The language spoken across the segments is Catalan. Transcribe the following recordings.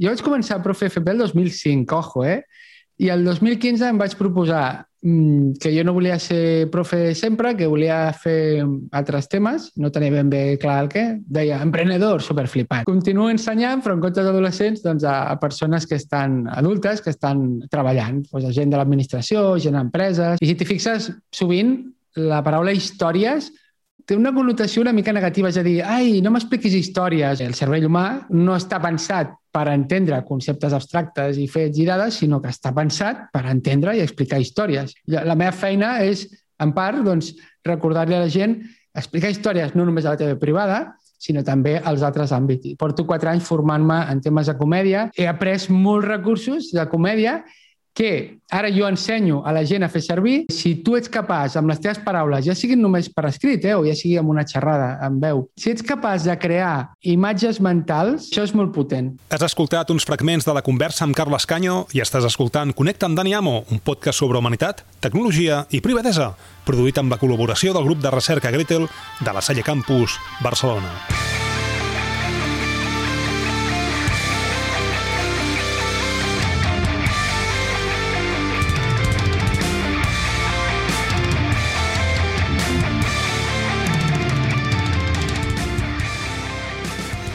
Jo vaig començar a Profe FP el 2005, ojo, eh? I el 2015 em vaig proposar mm, que jo no volia ser profe sempre, que volia fer altres temes, no tenia ben bé clar el què. Deia, emprenedor, superflipat. Continuo ensenyant, però en comptes d'adolescents, doncs a, a persones que estan adultes, que estan treballant, doncs a gent de l'administració, gent d'empreses. I si t'hi fixes, sovint la paraula històries té una connotació una mica negativa, és a dir, ai, no m'expliquis històries. El cervell humà no està pensat per entendre conceptes abstractes i fets i dades, sinó que està pensat per entendre i explicar històries. La meva feina és, en part, doncs, recordar-li a la gent explicar històries no només a la teva privada, sinó també als altres àmbits. Porto quatre anys formant-me en temes de comèdia. He après molts recursos de comèdia que ara jo ensenyo a la gent a fer servir, si tu ets capaç, amb les teves paraules, ja siguin només per escrit, eh, o ja sigui amb una xerrada, amb veu, si ets capaç de crear imatges mentals, això és molt potent. Has escoltat uns fragments de la conversa amb Carles Canyo i estàs escoltant Connecta amb Dani Amo, un podcast sobre humanitat, tecnologia i privadesa, produït amb la col·laboració del grup de recerca Gretel de la Salle Campus, Barcelona.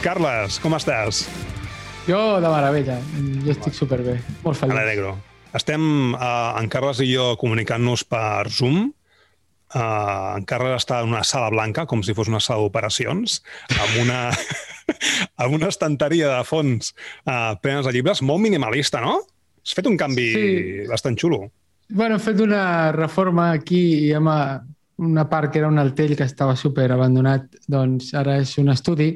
Carles, com estàs? Jo de meravella, jo estic superbé, molt feliç. N'alegro. Estem, uh, en Carles i jo, comunicant-nos per Zoom. Uh, en Carles està en una sala blanca, com si fos una sala d'operacions, amb una, amb una estanteria de fons uh, plenes de llibres, molt minimalista, no? Has fet un canvi sí. bastant xulo. Bueno, he fet una reforma aquí i amb una part que era un altell que estava super abandonat, doncs ara és un estudi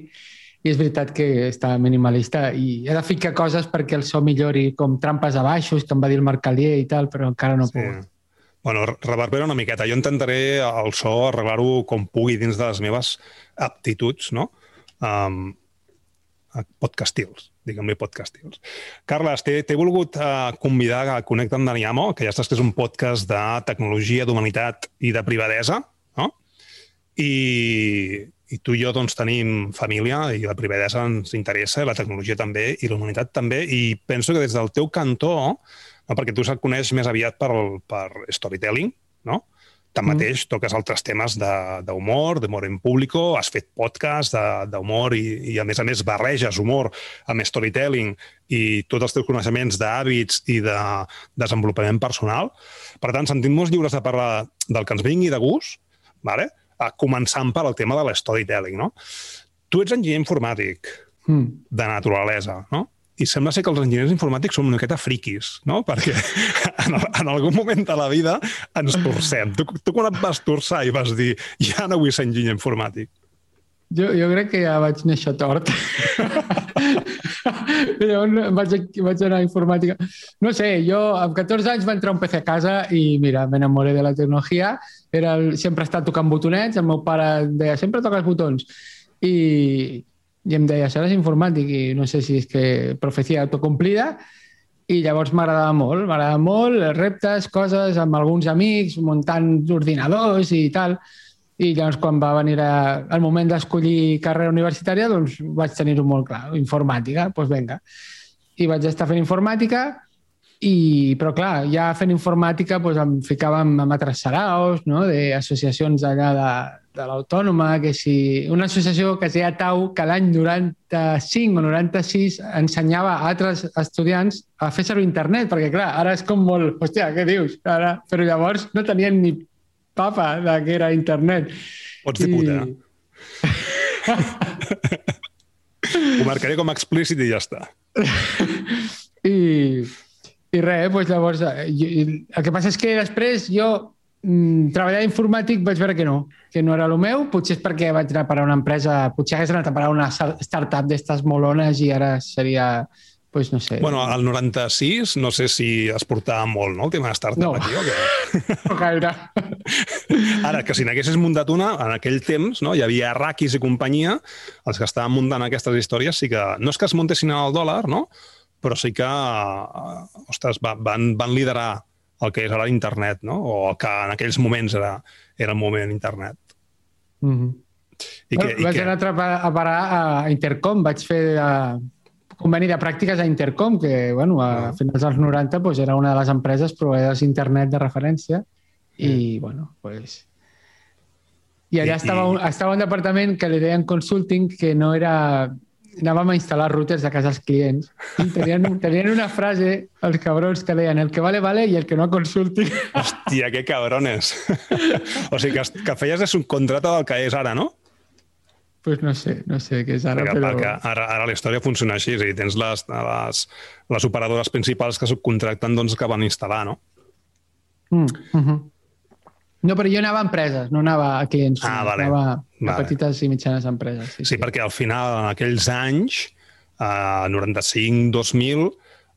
i és veritat que està minimalista i he de ficar coses perquè el so millori, com trampes a baixos, que em va dir el Marc Calier i tal, però encara no sí. puc. Bueno, reverbera una miqueta. Jo intentaré el so arreglar-ho com pugui dins de les meves aptituds, no? Um, podcastils, diguem-li podcastils. Carles, t'he volgut uh, convidar a Connecta amb Daniamo, que ja saps que és un podcast de tecnologia, d'humanitat i de privadesa, no? I, i tu i jo doncs, tenim família i la privadesa ens interessa, la tecnologia també i la humanitat també, i penso que des del teu cantó, no, perquè tu se't coneix més aviat per, per storytelling, no? Tanmateix, mm. toques altres temes d'humor, d'humor en público, has fet podcast d'humor i, i, a més a més, barreges humor amb storytelling i tots els teus coneixements d'hàbits i de desenvolupament personal. Per tant, sentim-nos lliures de parlar del que ens vingui de gust, vale? Començant per al tema de l'storytelling, no? Tu ets enginyer informàtic mm. de naturalesa, no? I sembla ser que els enginyers informàtics són una miqueta friquis, no? Perquè en, en algun moment de la vida ens torcem. Tu, tu quan et vas torçar i vas dir ja no vull ser enginyer informàtic? Jo, jo crec que ja vaig néixer tort. Llavors vaig, vaig anar a informàtica. No sé, jo amb 14 anys va entrar un PC a casa i mira, m'enamoré de la tecnologia. Era el, sempre he estat tocant botonets, el meu pare deia, sempre toques botons. I, i em deia, seràs informàtic i no sé si és que profecia autocomplida i llavors m'agradava molt, m'agradava molt, reptes, coses amb alguns amics, muntant ordinadors i tal. I llavors, quan va venir a, el moment d'escollir carrera universitària, doncs vaig tenir-ho molt clar. Informàtica, doncs vinga. I vaig estar fent informàtica, i, però clar, ja fent informàtica doncs em ficava amb, amb altres saraos, no? d'associacions allà de, de l'Autònoma, que si una associació que es deia Tau, que l'any 95 o 96 ensenyava a altres estudiants a fer servir internet, perquè clar, ara és com molt, hòstia, què dius? Ara... Però llavors no tenien ni papa de que era internet. Pots dir I... puta. Ho marcaré com a explícit i ja està. I, i res, doncs llavors, eh, jo, el que passa és que després jo mm, treballar informàtic vaig veure que no, que no era el meu, potser és perquè vaig anar a parar una empresa, potser hagués anat a parar una startup d'estes molones i ara seria pues no sé. Bueno, al 96 no sé si es portava molt, no?, el tema de startup no. aquí, o què? No gaire. Ara, que si n'haguessis muntat una, en aquell temps, no?, hi havia raquis i companyia, els que estaven muntant aquestes històries sí que... No és que es muntessin al dòlar, no?, però sí que, uh, ostres, van, van liderar el que és ara internet, no?, o el que en aquells moments era, era el moment internet. Mm -hmm. I bueno, que, vaig i anar que... a parar a Intercom, vaig fer... Uh conveni de pràctiques a Intercom, que bueno, a finals dels 90 pues, era una de les empreses proveïdors d'internet de referència i, mm. bueno, pues... I allà I, estava, un, estava un departament que li deien consulting, que no era anàvem a instal·lar routers a casa dels clients i tenien, tenien una frase, els cabrons, que deien el que vale, vale i el que no consulti. Hòstia, que cabrones. o sigui, que, que feies de subcontrata del que és ara, no? Pues no sé, no sé què és ara, perquè, però... Perquè ara, ara la història funciona així, és a dir, tens les, les, les operadores principals que subcontracten doncs, que van instal·lar, no? Mm, mm -hmm. No, però jo anava a empreses, no anava a clients. Ah, vale. Anava a vale. petites i mitjanes empreses. Sí, sí, sí, perquè al final, en aquells anys, eh, 95-2000,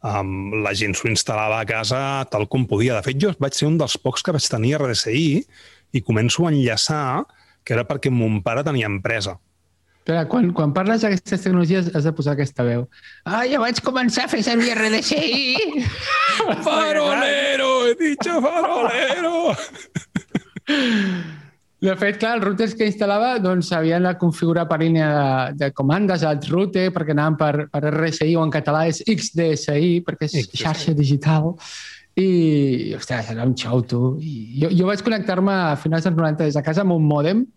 um, la gent s'ho instal·lava a casa tal com podia. De fet, jo vaig ser un dels pocs que vaig tenir RDSI i començo a enllaçar que era perquè mon pare tenia empresa. Espera, quan, quan parles d'aquestes tecnologies has de posar aquesta veu. Ah, ja vaig començar a fer servir RDSI! farolero! He dicho farolero! De fet, clar, els routers que instal·lava doncs, havien de configurar per línia de, de comandes, alt router, perquè anaven per, per RSI o en català és XDSI, perquè és XDSI. xarxa digital. I, ostres, era un xou, tu. I jo, jo vaig connectar-me a finals dels 90 des de casa amb un mòdem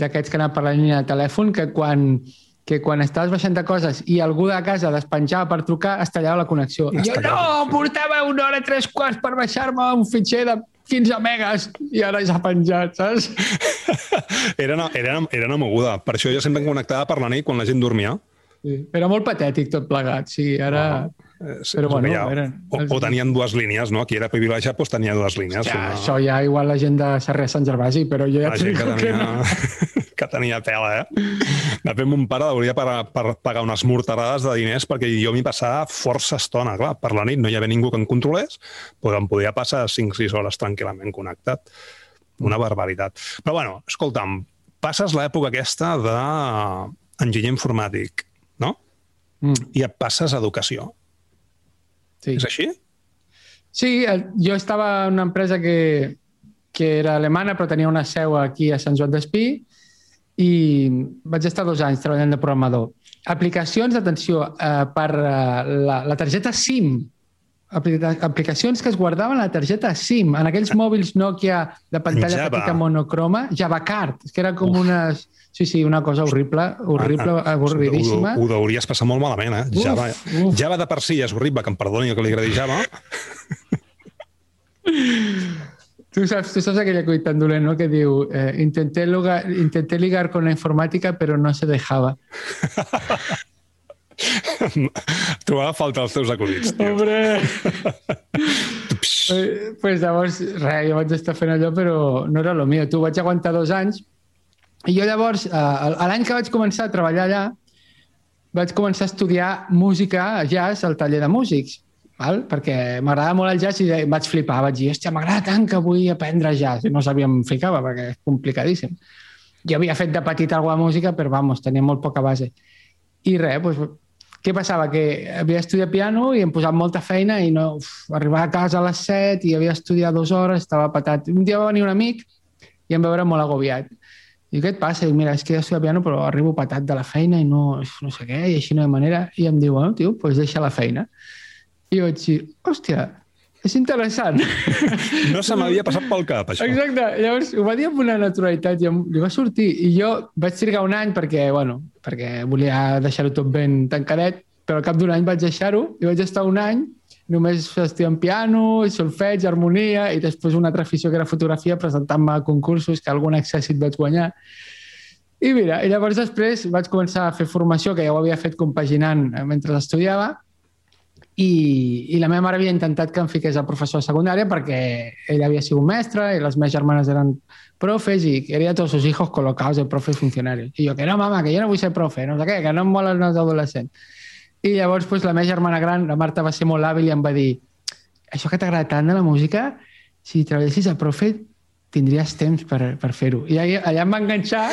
d'aquests que anava per la línia de telèfon, que quan, que quan estaves baixant de coses i algú de casa despenjava per trucar, es tallava la connexió. I jo, no, portava una hora i tres quarts per baixar-me un fitxer de 15 megas i ara ja penjat, saps? era, una, era, era una moguda. Per això jo sempre em connectava per la nit quan la gent dormia. Sí. Era molt patètic tot plegat, sí. Ara... Oh. Sí, però bueno, ja, eren, o, o tenien dues línies, no? Qui era privilegiat doncs tenia dues línies. Ja, una... Això ja igual la gent de Sarrià Sant Gervasi, però jo ja la gent que tenia, que, no. que tenia pela, eh? De fet, mon pare hauria per, per pagar unes morterades de diners perquè jo m'hi passava força estona. Clar, per la nit no hi havia ningú que em controlés, però em podia passar 5-6 hores tranquil·lament connectat. Una barbaritat. Però, bueno, escolta'm, passes l'època aquesta d'enginyer informàtic, no? Mm. I et passes a educació Sí. És així? Sí, jo estava en una empresa que, que era alemana però tenia una seu aquí a Sant Joan d'Espí i vaig estar dos anys treballant de programador. Aplicacions, atenció, eh, per eh, la, la targeta SIM, aplicacions que es guardaven a la targeta SIM, en aquells mòbils Nokia de pantalla Java. petita monocroma, JavaCard, que era com Uf. unes Sí, sí, una cosa horrible, horrible, ah, ah, avorridíssima. Ho, ho deuries passar molt malament, eh? Uf, Java, uf. Java de per si és horrible, que em perdoni que li agradi Java. Tu saps, tu saps aquella cuita tan dolent, no?, que diu eh, intenté, lugar, intenté ligar con la informàtica però no se dejava. Trobava falta els teus acudits, tio. Hombre! pues llavors, res, jo vaig estar fent allò, però no era el meu. Tu vaig aguantar dos anys i jo llavors, eh, l'any que vaig començar a treballar allà, vaig començar a estudiar música, jazz, al taller de músics, val? perquè m'agradava molt el jazz i vaig flipar, vaig dir, hòstia, m'agrada tant que vull aprendre jazz. I no sabia on ficava, perquè és complicadíssim. Jo havia fet de petit alguna música, però, vamos, tenia molt poca base. I res, doncs, què passava? Que havia estudiat piano i em posat molta feina i no, uf, arribava a casa a les 7 i havia estudiat dues hores, estava patat. Un dia va venir un amic i em va veure molt agobiat. I què et passa? I mira, és que ja estudio piano però arribo patat de la feina i no, no sé què, i així no hi ha manera. I em diu, bueno, tio, doncs pues deixa la feina. I vaig dir, hòstia, és interessant. No se m'havia passat pel cap, això. Exacte. Llavors, ho va dir amb una naturalitat i li va sortir. I jo vaig trigar un any perquè, bueno, perquè volia deixar-ho tot ben tancadet, però al cap d'un any vaig deixar-ho i vaig estar un any només estudiant piano, solfeig, harmonia, i després una altra afició que era fotografia, presentant-me a concursos que algun accèssit vaig guanyar. I mira, i llavors després vaig començar a fer formació, que ja ho havia fet compaginant eh, mentre estudiava, i, i la meva mare havia intentat que em fiqués a professor de secundària perquè ella havia sigut mestra i les meves germanes eren profes i quería tots sus hijos col·locats de profes funcionaris. I jo, que no, mama, que jo no vull ser profe, no sé què, que no em molen els adolescents. I llavors pues, la meva germana gran, la Marta, va ser molt hàbil i em va dir això que t'agrada tant de la música, si treballessis a profe, tindries temps per, per fer-ho. I allà, allà em va enganxar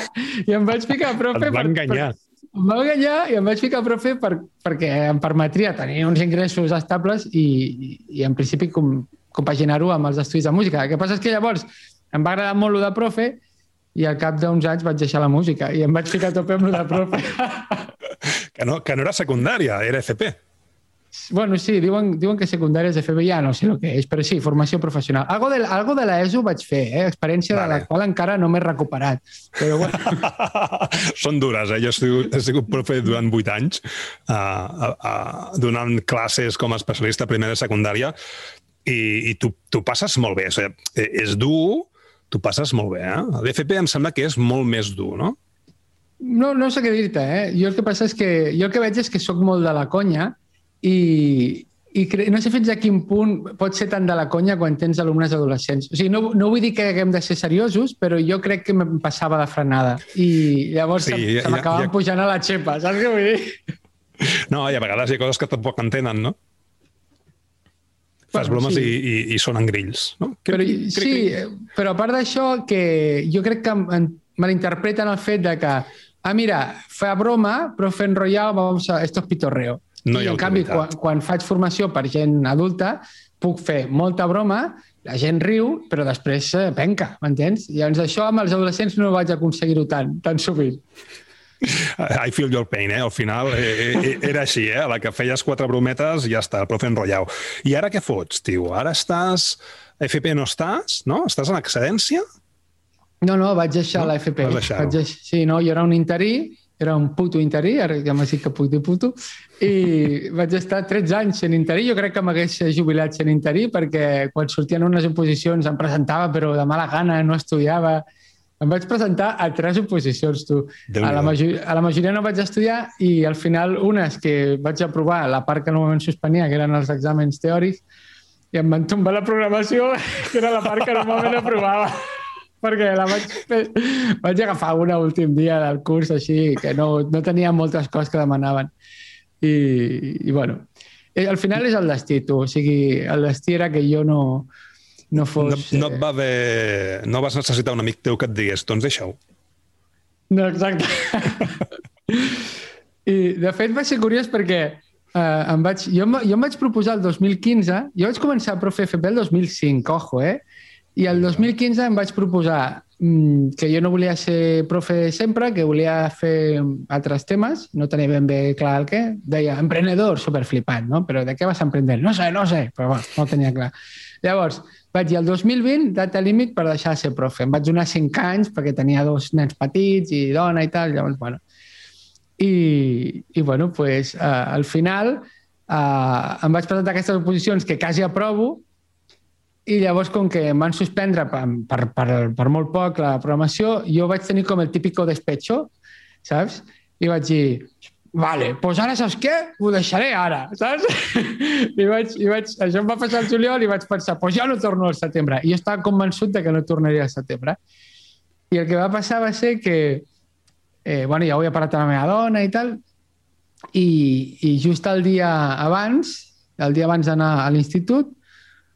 i em vaig ficar a profe... Et va enganyar. Per, em va enganyar i em vaig ficar a profe per, perquè em permetria tenir uns ingressos estables i, i en principi com, compaginar-ho amb els estudis de música. El que passa és que llavors em va agradar molt el de profe i al cap d'uns anys vaig deixar la música i em vaig ficar a tope amb el de profe. Que no, que no era secundària, era FP. Bueno, sí, diuen, diuen que secundària és FP, ja no sé el que és, però sí, formació professional. Algo de, algo de l'ESO vaig fer, eh? experiència vale. de la qual encara no m'he recuperat. Però bueno. Són dures, eh? Jo he sigut, he sigut profe durant vuit anys, uh, uh, uh, donant classes com a especialista primera i secundària, i, i tu, tu passes molt bé. O sigui, és dur, tu passes molt bé. Eh? L'FP em sembla que és molt més dur, no? No, no sé què dir-te, eh? Jo el que passa és que jo el que veig és que sóc molt de la conya i, i cre... no sé fins a quin punt pot ser tant de la conya quan tens alumnes adolescents. O sigui, no, no vull dir que haguem de ser seriosos, però jo crec que em passava de frenada. I llavors sí, se, se m'acabaven ja... pujant a la xepa, saps què vull dir? No, i a vegades hi ha coses que tampoc entenen, no? Fas bueno, bromes sí. i, i, i sonen grills, no? Però, sí, però a part d'això, que jo crec que malinterpreten el fet de que ah, mira, fa broma, però fent enrotllar, vamos a... esto es pitorreo. No I, en canvi, quan, quan faig formació per gent adulta, puc fer molta broma, la gent riu, però després eh, penca, m'entens? I llavors això amb els adolescents no vaig aconseguir-ho tant, tan sovint. I feel your pain, eh? Al final eh, eh, eh, era així, eh? A la que feies quatre brometes, ja està, el profe enrotllau. I ara què fots, tio? Ara estàs... FP no estàs, no? Estàs en excedència? No, no, vaig deixar no? la FP. Vaig deixar Sí, no, jo era un interí, era un puto interí, ara ja m'ha dit que puc dir puto, i vaig estar 13 anys sent interí. Jo crec que m'hagués jubilat sent interí perquè quan sortien unes oposicions em presentava, però de mala gana, no estudiava. Em vaig presentar a tres oposicions, tu. A la, a la majoria no vaig estudiar i al final unes que vaig aprovar, la part que normalment suspenia, que eren els exàmens teòrics, i em van tombar la programació, que era la part que normalment aprovava perquè la vaig, fer, vaig agafar una últim dia del curs així, que no, no tenia moltes coses que demanaven. I, i bueno, eh, al final és el destí, tu. O sigui, el destí era que jo no, no fos... No, no et va haver... No vas necessitar un amic teu que et digués, doncs deixa-ho. No, exacte. I, de fet, va ser curiós perquè uh, em vaig, jo, jo em vaig proposar el 2015, jo vaig començar a profe FP el 2005, ojo, eh? I el 2015 em vaig proposar mm, que jo no volia ser profe sempre, que volia fer altres temes, no tenia ben bé clar el què. Deia, emprenedor, superflipant, no? Però de què vas emprendre? No sé, no sé, però bueno, no tenia clar. Llavors, vaig dir el 2020, data límit per deixar de ser profe. Em vaig donar 5 anys perquè tenia dos nens petits i dona i tal, llavors, bueno. I, i bueno, pues, uh, al final uh, em vaig presentar aquestes oposicions que quasi aprovo, i llavors, com que em van suspendre per, per, per, per molt poc la programació, jo vaig tenir com el típico despecho, saps? I vaig dir, vale, doncs ara saps què? Ho deixaré ara, saps? I vaig, i vaig, això em va passar al juliol i vaig pensar, doncs ja no torno al setembre. I jo estava convençut de que no tornaria al setembre. I el que va passar va ser que, eh, bueno, ja ho havia parat la meva dona i tal, i, i just el dia abans, el dia abans d'anar a l'institut,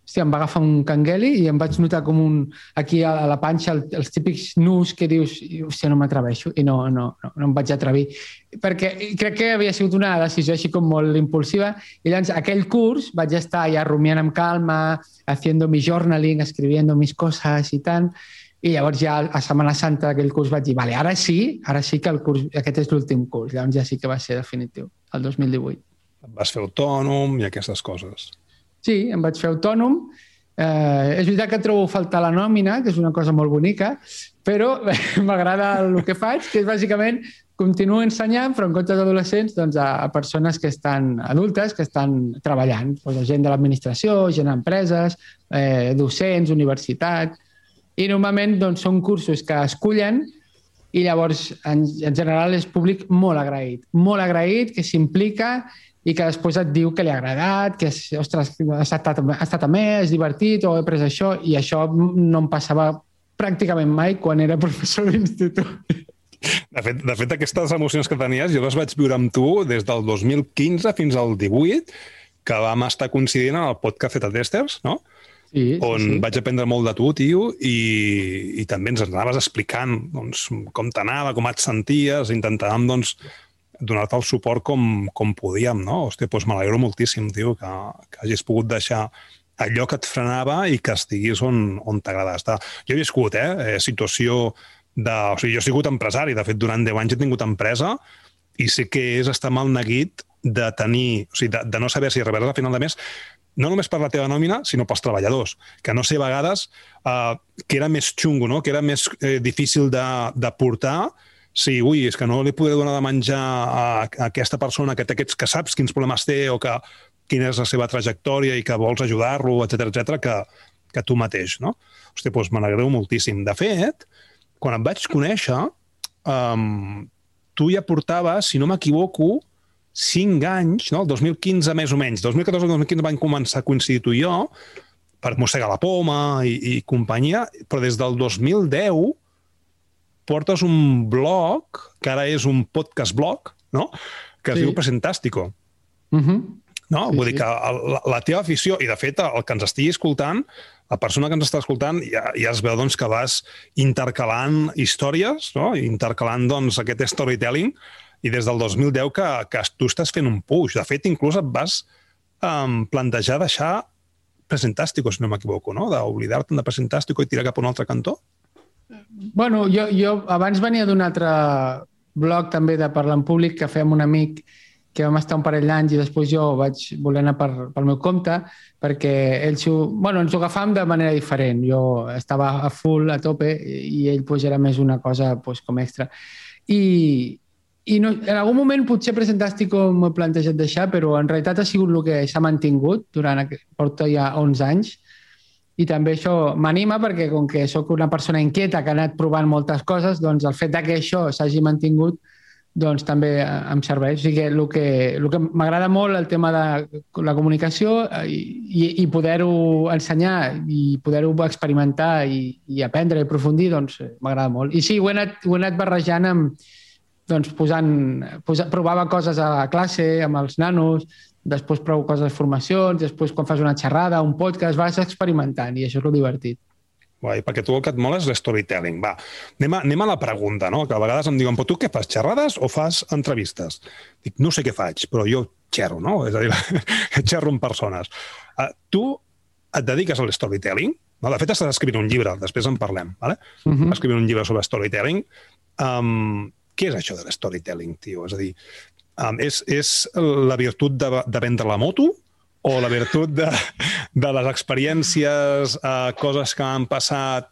hòstia, em va agafar un cangueli i em vaig notar com un... Aquí a, la panxa, el, els típics nus que dius, hòstia, no m'atreveixo. I no, no, no, no em vaig atrevir. Perquè crec que havia sigut una decisió així com molt impulsiva. I llavors, aquell curs vaig estar ja rumiant amb calma, haciendo mi journaling, escribiendo mis cosas i tant. I llavors ja a Setmana Santa d'aquell curs vaig dir, vale, ara sí, ara sí que el curs, aquest és l'últim curs. Llavors ja sí que va ser definitiu, el 2018. Vas fer autònom i aquestes coses. Sí, em vaig fer autònom. Eh, és veritat que trobo faltar la nòmina, que és una cosa molt bonica, però m'agrada el que faig, que és bàsicament continuo ensenyant, però en comptes d'adolescents, doncs, a, a persones que estan adultes, que estan treballant, doncs, gent de l'administració, gent d'empreses, eh, docents, universitat... I normalment doncs, són cursos que escullen i llavors, en, en general, és públic molt agraït. Molt agraït, que s'implica i que després et diu que li ha agradat, que ostres, ha estat, ha estat a més, és divertit, o he pres això, i això no em passava pràcticament mai quan era professor d'institut. De fet, de fet, aquestes emocions que tenies jo les vaig viure amb tu des del 2015 fins al 18, que vam estar coincidint en el podcast Zeta Testers, no? Sí, on sí. vaig aprendre molt de tu, tio, i, i també ens anaves explicant doncs, com t'anava, com et senties, intentàvem doncs, donar-te el suport com, com podíem, no? Hòstia, doncs m'alegro moltíssim, tio, que, que hagis pogut deixar allò que et frenava i que estiguis on, on t'agrada estar. Jo he viscut, eh, eh, situació de... O sigui, jo he sigut empresari, de fet, durant 10 anys he tingut empresa i sé que és estar mal neguit de tenir, o sigui, de, de no saber si rebràs a final de mes, no només per la teva nòmina, sinó pels treballadors, que no sé a vegades eh, que era més xungo, no? que era més eh, difícil de, de portar, sí, ui, és que no li podré donar de menjar a, a aquesta persona que té aquests, que saps quins problemes té o que quina és la seva trajectòria i que vols ajudar-lo, etc etc que, que tu mateix, no? Hòstia, doncs me n'agrado moltíssim. De fet, quan em vaig conèixer, um, tu ja portaves, si no m'equivoco, 5 anys, no? el 2015 més o menys, 2014-2015 van començar a coincidir tu i jo, per mossegar la poma i, i companyia, però des del 2010 portes un blog, que ara és un podcast blog, no? que es sí. diu Presentàstico. Uh -huh. No? Sí, Vull sí. dir que la, la teva afició, i de fet el que ens estigui escoltant, la persona que ens està escoltant ja, ja es veu doncs, que vas intercalant històries, no? intercalant doncs, aquest storytelling, i des del 2010 que, que tu estàs fent un push. De fet, inclús et vas um, plantejar deixar Presentàstico, si no m'equivoco, no? d'oblidar-te de Presentàstico i tirar cap a un altre cantó? Bueno, jo, jo abans venia d'un altre blog també de parlar en públic que fèiem un amic que vam estar un parell d'anys i després jo vaig voler anar per, pel meu compte perquè ell bueno, ens ho agafàvem de manera diferent. Jo estava a full, a tope, i ell pues, era més una cosa pues, com extra. I, i no, en algun moment potser Presentàstico m'he plantejat deixar, però en realitat ha sigut el que s'ha mantingut durant, porta ja 11 anys, i també això m'anima perquè com que sóc una persona inquieta que ha anat provant moltes coses, doncs el fet que això s'hagi mantingut doncs també em serveix. O sigui que el que, el que m'agrada molt el tema de la comunicació eh, i, i poder-ho ensenyar i poder-ho experimentar i, i aprendre i aprofundir, doncs m'agrada molt. I sí, ho he anat, ho he anat barrejant amb, doncs, posant, posant, provava coses a la classe amb els nanos, després provo coses de formacions, després quan fas una xerrada, un podcast, vas experimentant i això és el divertit. Guai, perquè tu el que et mola és l'storytelling. Va, anem a, anem a la pregunta, no? Que a vegades em diuen, però tu què fas, xerrades o fas entrevistes? Dic, no sé què faig, però jo xerro, no? És a dir, xerro amb persones. Uh, tu et dediques a l'storytelling? No? De fet, estàs escrivint un llibre, després en parlem, ¿vale? Uh mhm. -huh. escrivint un llibre sobre storytelling. Um, què és això de l'storytelling, tio? És a dir, um, és, és la virtut de, de vendre la moto o la virtut de, de les experiències, uh, coses que han passat,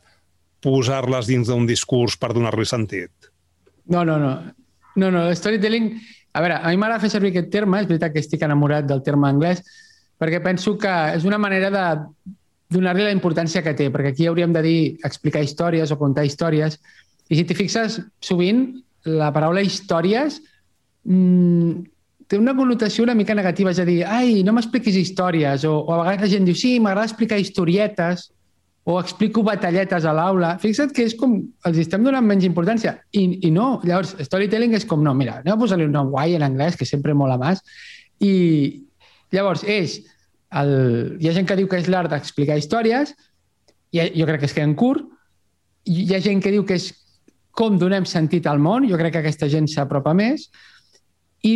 posar-les dins d'un discurs per donar-li sentit? No, no, no. No, no, el storytelling... A veure, a mi m'agrada fer servir aquest terme, és veritat que estic enamorat del terme anglès, perquè penso que és una manera de donar-li la importància que té, perquè aquí hauríem de dir explicar històries o contar històries, i si t'hi fixes, sovint la paraula històries mmm, té una connotació una mica negativa, és a dir, ai, no m'expliquis històries, o, o a vegades la gent diu, sí, m'agrada explicar historietes, o explico batalletes a l'aula. Fixa't que és com, els estem donant menys importància. I, i no, llavors, storytelling és com, no, mira, anem a posar-li un nom guai en anglès, que sempre mola més, i llavors és, el, hi ha gent que diu que és l'art d'explicar històries, i jo crec que es queden curt, hi ha gent que diu que és com donem sentit al món, jo crec que aquesta gent s'apropa més, i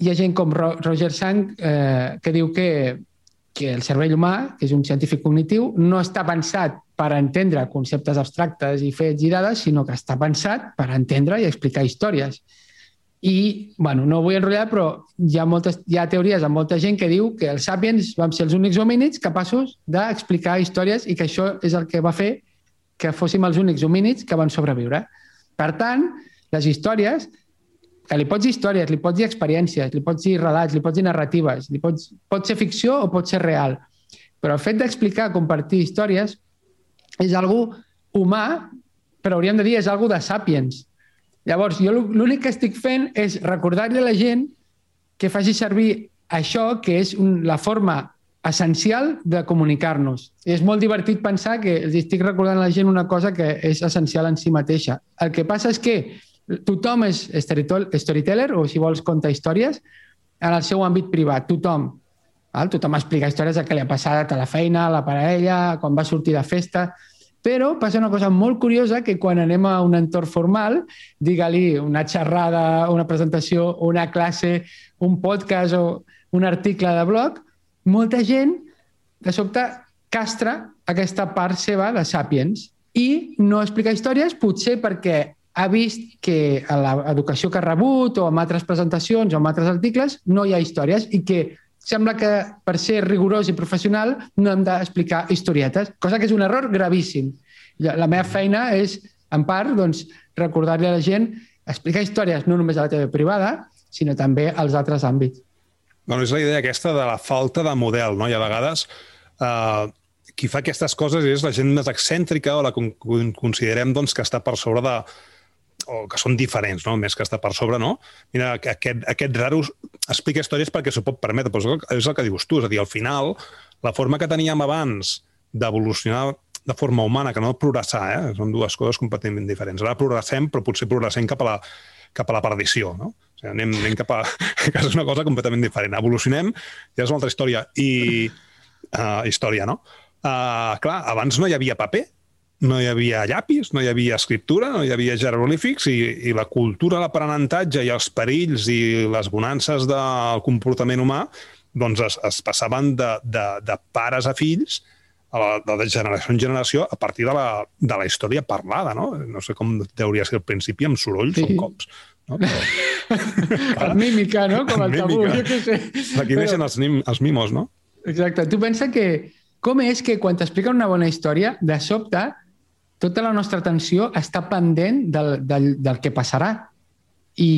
hi ha gent com Roger Sang eh, que diu que, que el cervell humà, que és un científic cognitiu, no està pensat per entendre conceptes abstractes i fets i dades, sinó que està pensat per entendre i explicar històries. I, bueno, no vull enrotllar, però hi ha, moltes, hi ha teories amb molta gent que diu que els sàpiens vam ser els únics homínids capaços d'explicar històries i que això és el que va fer que fóssim els únics homínids que van sobreviure. Per tant, les històries, que li pots dir històries, li pots dir experiències, li pots dir relats, li pots dir narratives, li pots, pot ser ficció o pot ser real. Però el fet d'explicar, compartir històries és algo humà, però hauríem de dir és algo de sàpiens. Llavors, jo l'únic que estic fent és recordar-li a la gent que faci servir això, que és un, la forma essencial de comunicar-nos. És molt divertit pensar que estic recordant a la gent una cosa que és essencial en si mateixa. El que passa és que tothom és storyteller, o si vols contar històries, en el seu àmbit privat, tothom. Val? Tothom explica històries de què li ha passat a la feina, a la parella, quan va sortir de festa... Però passa una cosa molt curiosa que quan anem a un entorn formal, digue-li una xerrada, una presentació, una classe, un podcast o un article de blog, molta gent de sobte castra aquesta part seva de Sapiens i no explica històries, potser perquè ha vist que a l'educació que ha rebut o en altres presentacions o en altres articles no hi ha històries i que sembla que per ser rigorós i professional no hem d'explicar historietes, cosa que és un error gravíssim. La meva feina és, en part, doncs, recordar-li a la gent explicar històries no només a la TV privada, sinó també als altres àmbits. Bueno, és la idea aquesta de la falta de model, no? I a vegades eh, qui fa aquestes coses és la gent més excèntrica o la que considerem doncs, que està per sobre de, o que són diferents, no? més que està per sobre, no? Mira, aquest, aquest raro explica històries perquè s'ho pot permetre, però és el que dius tu, és a dir, al final, la forma que teníem abans d'evolucionar de forma humana, que no progressar, eh? són dues coses completament diferents. Ara progressem, però potser progressem cap a la, cap a la perdició, no? O sigui, anem, anem cap a... que és una cosa completament diferent. Evolucionem, ja és una altra història. I... Uh, història, no? Uh, clar, abans no hi havia paper, no hi havia llapis, no hi havia escriptura, no hi havia jeroglífics i, i la cultura, l'aprenentatge i els perills i les bonances del comportament humà doncs es, es passaven de, de, de pares a fills a la, de generació en generació a partir de la, de la història parlada, no? No sé com deuria ser al principi, amb sorolls sí. o cops. No? Però... mímica, no? Com el, tabú, jo què sé. Aquí Però... neixen els, els mimos, no? Exacte. Tu pensa que com és que quan t'expliquen una bona història, de sobte tota la nostra atenció està pendent del, del, del que passarà. I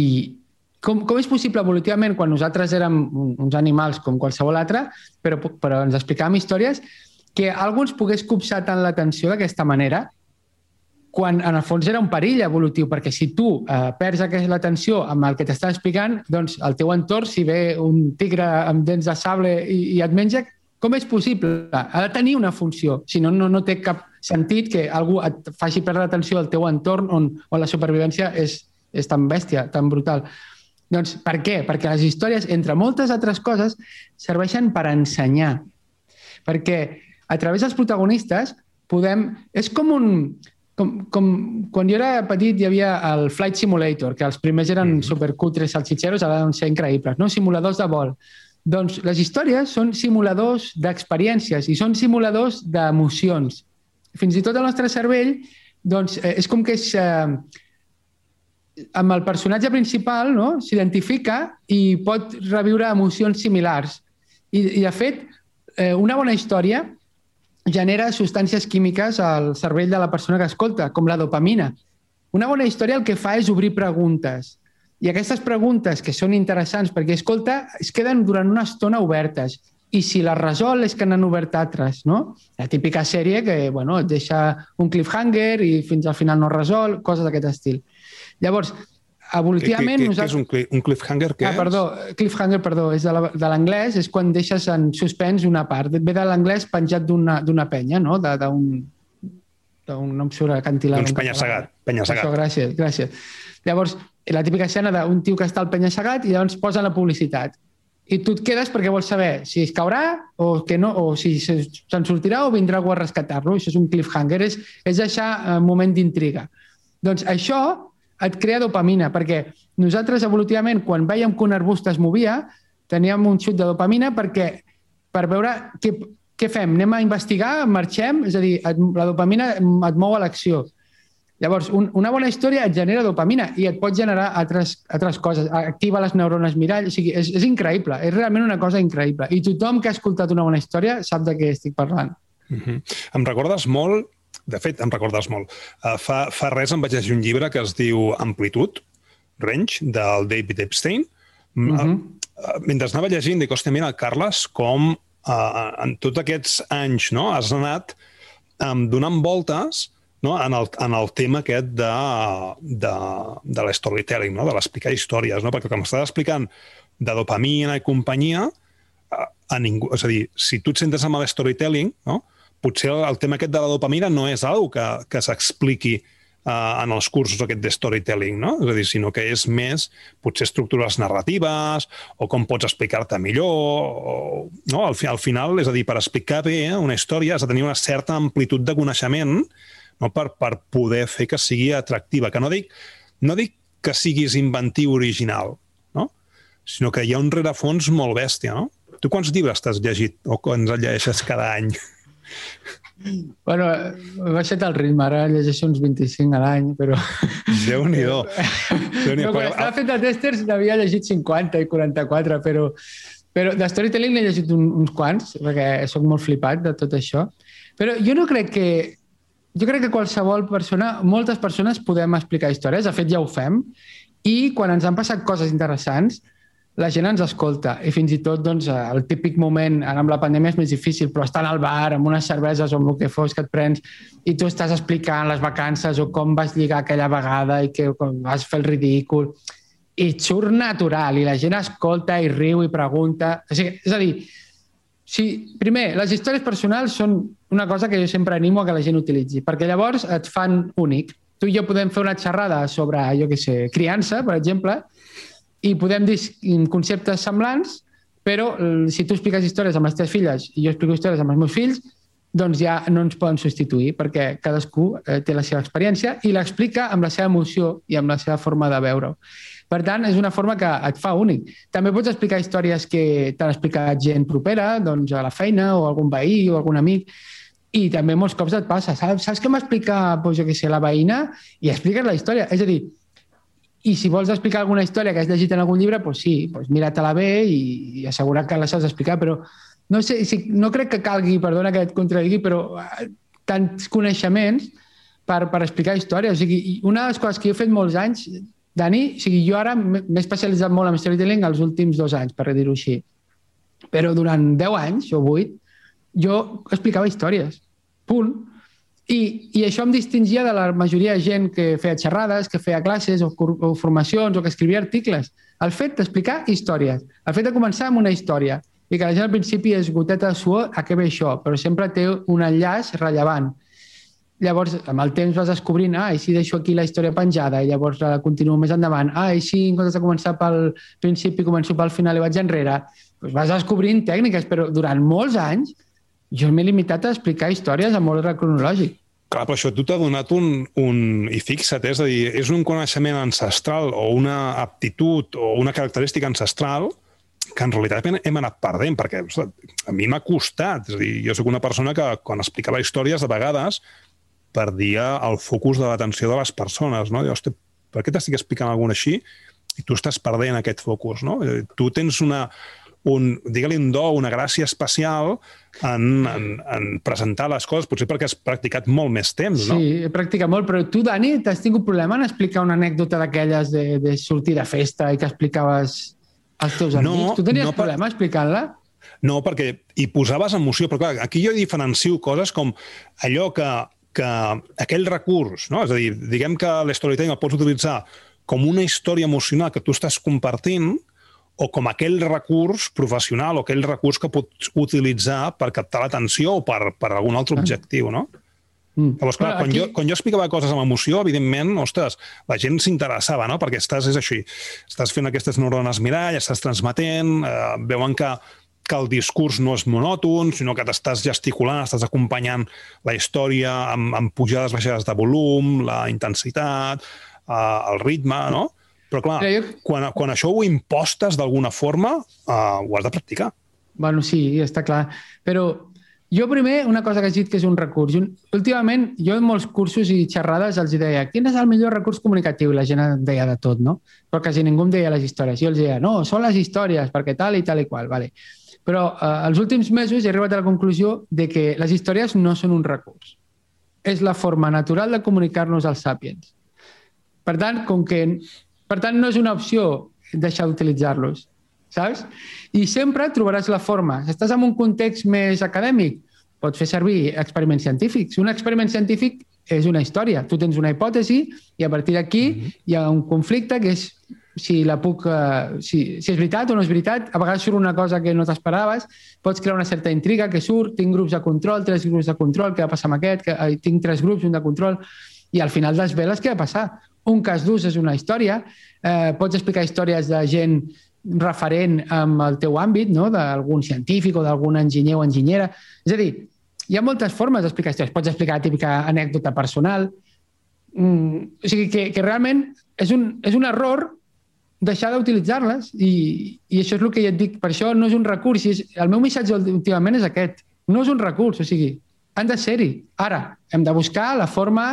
com, com és possible evolutivament, quan nosaltres érem uns animals com qualsevol altre, però, però ens explicàvem històries, que algú ens pogués copsar tant l'atenció d'aquesta manera, quan en el fons era un perill evolutiu, perquè si tu eh, perds aquesta l'atenció amb el que t'està explicant, doncs el teu entorn, si ve un tigre amb dents de sable i, i et menja, com és possible? Ha de tenir una funció, si no, no, no té cap sentit que algú et faci perdre l'atenció al teu entorn on, on la supervivència és, és tan bèstia, tan brutal. Doncs per què? Perquè les històries, entre moltes altres coses, serveixen per ensenyar. Perquè a través dels protagonistes podem... És com un... Com, com quan jo era petit hi havia el Flight Simulator, que els primers eren mm -hmm. supercutres salsitxeros, ara deuen ser increïbles, no? simuladors de vol. Doncs les històries són simuladors d'experiències i són simuladors d'emocions fins i tot el nostre cervell doncs, eh, és com que és, eh, amb el personatge principal no? s'identifica i pot reviure emocions similars. I, i de fet, eh, una bona història genera substàncies químiques al cervell de la persona que escolta, com la dopamina. Una bona història el que fa és obrir preguntes. I aquestes preguntes, que són interessants perquè escolta, es queden durant una estona obertes i si la resol és que n'han obert altres, no? La típica sèrie que, bueno, et deixa un cliffhanger i fins al final no resol, coses d'aquest estil. Llavors, evolutivament... Què, nosaltres... és un, un cliffhanger? Què ah, perdó, cliffhanger, perdó, és de l'anglès, és quan deixes en suspens una part. Ve de l'anglès penjat d'una penya, no? D'un d'un no em surt acantilat. Doncs penya-segat. Penya-segat. Gràcies, gràcies. Llavors, la típica escena d'un tio que està al penya-segat i llavors posa la publicitat i tu et quedes perquè vols saber si es caurà o, que no, o si se'n sortirà o vindrà algú a rescatar-lo. Això és un cliffhanger, és, és deixar un eh, moment d'intriga. Doncs això et crea dopamina, perquè nosaltres evolutivament, quan veiem que un arbust es movia, teníem un xut de dopamina perquè per veure què, què fem, anem a investigar, marxem, és a dir, et, la dopamina et mou a l'acció. Llavors, un, una bona història et genera dopamina i et pot generar altres, altres coses, activa les neurones mirall, o sigui, és, és increïble, és realment una cosa increïble. I tothom que ha escoltat una bona història sap de què estic parlant. Uh -huh. Em recordes molt, de fet, em recordes molt, uh, fa, fa res em vaig llegir un llibre que es diu Amplitud, Range, del David Epstein. Uh -huh. uh, mentre anava llegint, dic, hòstia, mira, Carles, com uh, en tots aquests anys no, has anat um, donant voltes no? en, el, en el tema aquest de, de, de l'storytelling, no? de l'explicar històries, no? perquè com estàs explicant de dopamina i companyia, a, a ningú, és a dir, si tu et sentes amb el storytelling, no? potser el, el tema aquest de la dopamina no és algo que, que s'expliqui uh, en els cursos aquest de storytelling, no? És a dir, sinó que és més potser estructures narratives o com pots explicar-te millor. O, no? Al, al final, és a dir, per explicar bé una història has de tenir una certa amplitud de coneixement no? per, per poder fer que sigui atractiva. Que no dic, no dic que siguis inventiu original, no? sinó que hi ha un rerefons molt bèstia. No? Tu quants llibres t'has llegit o quants llegeixes cada any? Bueno, he baixat el ritme, ara llegeixo uns 25 a l'any, però... Déu-n'hi-do. Déu no, quan estava fent el testers n'havia llegit 50 i 44, però, però de storytelling n'he llegit un, uns quants, perquè sóc molt flipat de tot això. Però jo no crec que... Jo crec que qualsevol persona, moltes persones podem explicar històries, de fet ja ho fem, i quan ens han passat coses interessants, la gent ens escolta i fins i tot doncs, el típic moment, ara amb la pandèmia és més difícil, però estar al bar amb unes cerveses o amb el que fos que et prens i tu estàs explicant les vacances o com vas lligar aquella vegada i que vas fer el ridícul i surt natural i la gent escolta i riu i pregunta. O sigui, és a dir, si, primer, les històries personals són una cosa que jo sempre animo a que la gent utilitzi, perquè llavors et fan únic. Tu i jo podem fer una xerrada sobre, jo què sé, criança, per exemple, i podem dir conceptes semblants, però si tu expliques històries amb les teves filles i jo explico històries amb els meus fills, doncs ja no ens poden substituir perquè cadascú eh, té la seva experiència i l'explica amb la seva emoció i amb la seva forma de veure-ho. Per tant, és una forma que et fa únic. També pots explicar històries que t'han explicat gent propera, doncs a la feina o algun veí o algun amic, i també molts cops et passa. Saps, saps què m'explica, doncs, jo què sé, la veïna? I expliques la història. És a dir, i si vols explicar alguna història que has llegit en algun llibre, doncs sí, doncs mira-te-la bé i, i assegura que la saps explicar, però no, sé, si, no crec que calgui, perdona que et contradigui, però eh, tants coneixements per, per explicar històries. O sigui, una de les coses que jo he fet molts anys, Dani, o sigui, jo ara m'he especialitzat molt en storytelling els últims dos anys, per dir-ho així. Però durant 10 anys o 8, jo explicava històries. Punt. I, I això em distingia de la majoria de gent que feia xerrades, que feia classes o, o formacions o que escrivia articles. El fet d'explicar històries, el fet de començar amb una història i que la gent al principi és goteta de suor, a què ve això? Però sempre té un enllaç rellevant. Llavors, amb el temps vas descobrint, ah, i si deixo aquí la història penjada, i llavors la continuo més endavant, ah, i si en comptes de començar pel principi començo pel final i vaig enrere, doncs vas descobrint tècniques, però durant molts anys jo m'he limitat a explicar històries amb ordre cronològic. Clar, però això tu t'ha donat un, un... I fixa't, és a dir, és un coneixement ancestral o una aptitud o una característica ancestral que en realitat hem anat perdent, perquè a mi m'ha costat. És a dir, jo sóc una persona que quan explicava històries de vegades perdia el focus de l'atenció de les persones. No? Dius, per què t'estic explicant alguna així? I tu estàs perdent aquest focus. No? Tu tens una, un, digue-li un do, una gràcia especial en, en, en presentar les coses, potser perquè has practicat molt més temps, no? Sí, he practicat molt, però tu, Dani, t'has tingut problema en explicar una anècdota d'aquelles de, de sortir de festa i que explicaves als teus amics? No, tu tenies no, problema per... explicant-la? No, perquè hi posaves emoció, però clar, aquí jo diferencio coses com allò que, que aquell recurs, no? és a dir, diguem que l'storytelling el pots utilitzar com una història emocional que tu estàs compartint, o com aquell recurs professional o aquell recurs que pots utilitzar per captar l'atenció o per, per algun altre ah. objectiu, no? Mm. Llavors, clar, quan, aquí... jo, quan jo explicava coses amb emoció, evidentment, ostres, la gent s'interessava, no? Perquè estàs, és així, estàs fent aquestes neurones mirall, estàs transmetent, eh, veuen que, que el discurs no és monòton, sinó que t'estàs gesticulant, estàs acompanyant la història amb, amb pujades, baixades de volum, la intensitat, eh, el ritme, no? Però clar, Però jo... quan, quan això ho impostes d'alguna forma, uh, ho has de practicar. Bueno, sí, està clar. Però jo primer, una cosa que has dit que és un recurs. Últimament, jo en molts cursos i xerrades els deia quin és el millor recurs comunicatiu? La gent em deia de tot, no? Però quasi ningú em deia les històries. Jo els deia, no, són les històries, perquè tal i tal i qual, vale. Però eh, els últims mesos he arribat a la conclusió de que les històries no són un recurs. És la forma natural de comunicar-nos als sàpiens. Per tant, com que per tant, no és una opció deixar d'utilitzar-los, saps? I sempre trobaràs la forma. Si estàs en un context més acadèmic, pots fer servir experiments científics. Un experiment científic és una història. Tu tens una hipòtesi i a partir d'aquí mm -hmm. hi ha un conflicte que és si la puc... Uh, si, si és veritat o no és veritat. A vegades surt una cosa que no t'esperaves, pots crear una certa intriga que surt, tinc grups de control, tres grups de control, què va passar amb aquest, que, uh, tinc tres grups, un de control, i al final desveles què va passar un cas d'ús és una història, eh, pots explicar històries de gent referent amb el teu àmbit, no? d'algun científic o d'algun enginyer o enginyera. És a dir, hi ha moltes formes d'explicar històries. Pots explicar la típica anècdota personal. Mm, o sigui, que, que realment és un, és un error deixar d'utilitzar-les i, i això és el que ja et dic. Per això no és un recurs. És, el meu missatge últimament és aquest. No és un recurs, o sigui, han de ser-hi. Ara, hem de buscar la forma,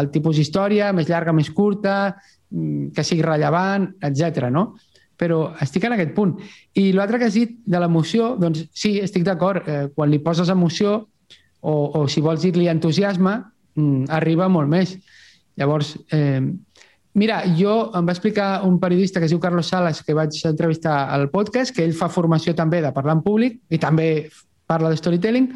el tipus d'història, més llarga, més curta, mm, que sigui rellevant, etc. no? Però estic en aquest punt. I l'altre que has dit de l'emoció, doncs sí, estic d'acord. Eh, quan li poses emoció, o, o si vols dir-li entusiasme, mm, arriba molt més. Llavors, eh, mira, jo em va explicar un periodista que es diu Carlos Salas, que vaig entrevistar al podcast, que ell fa formació també de parlar en públic i també parla de storytelling,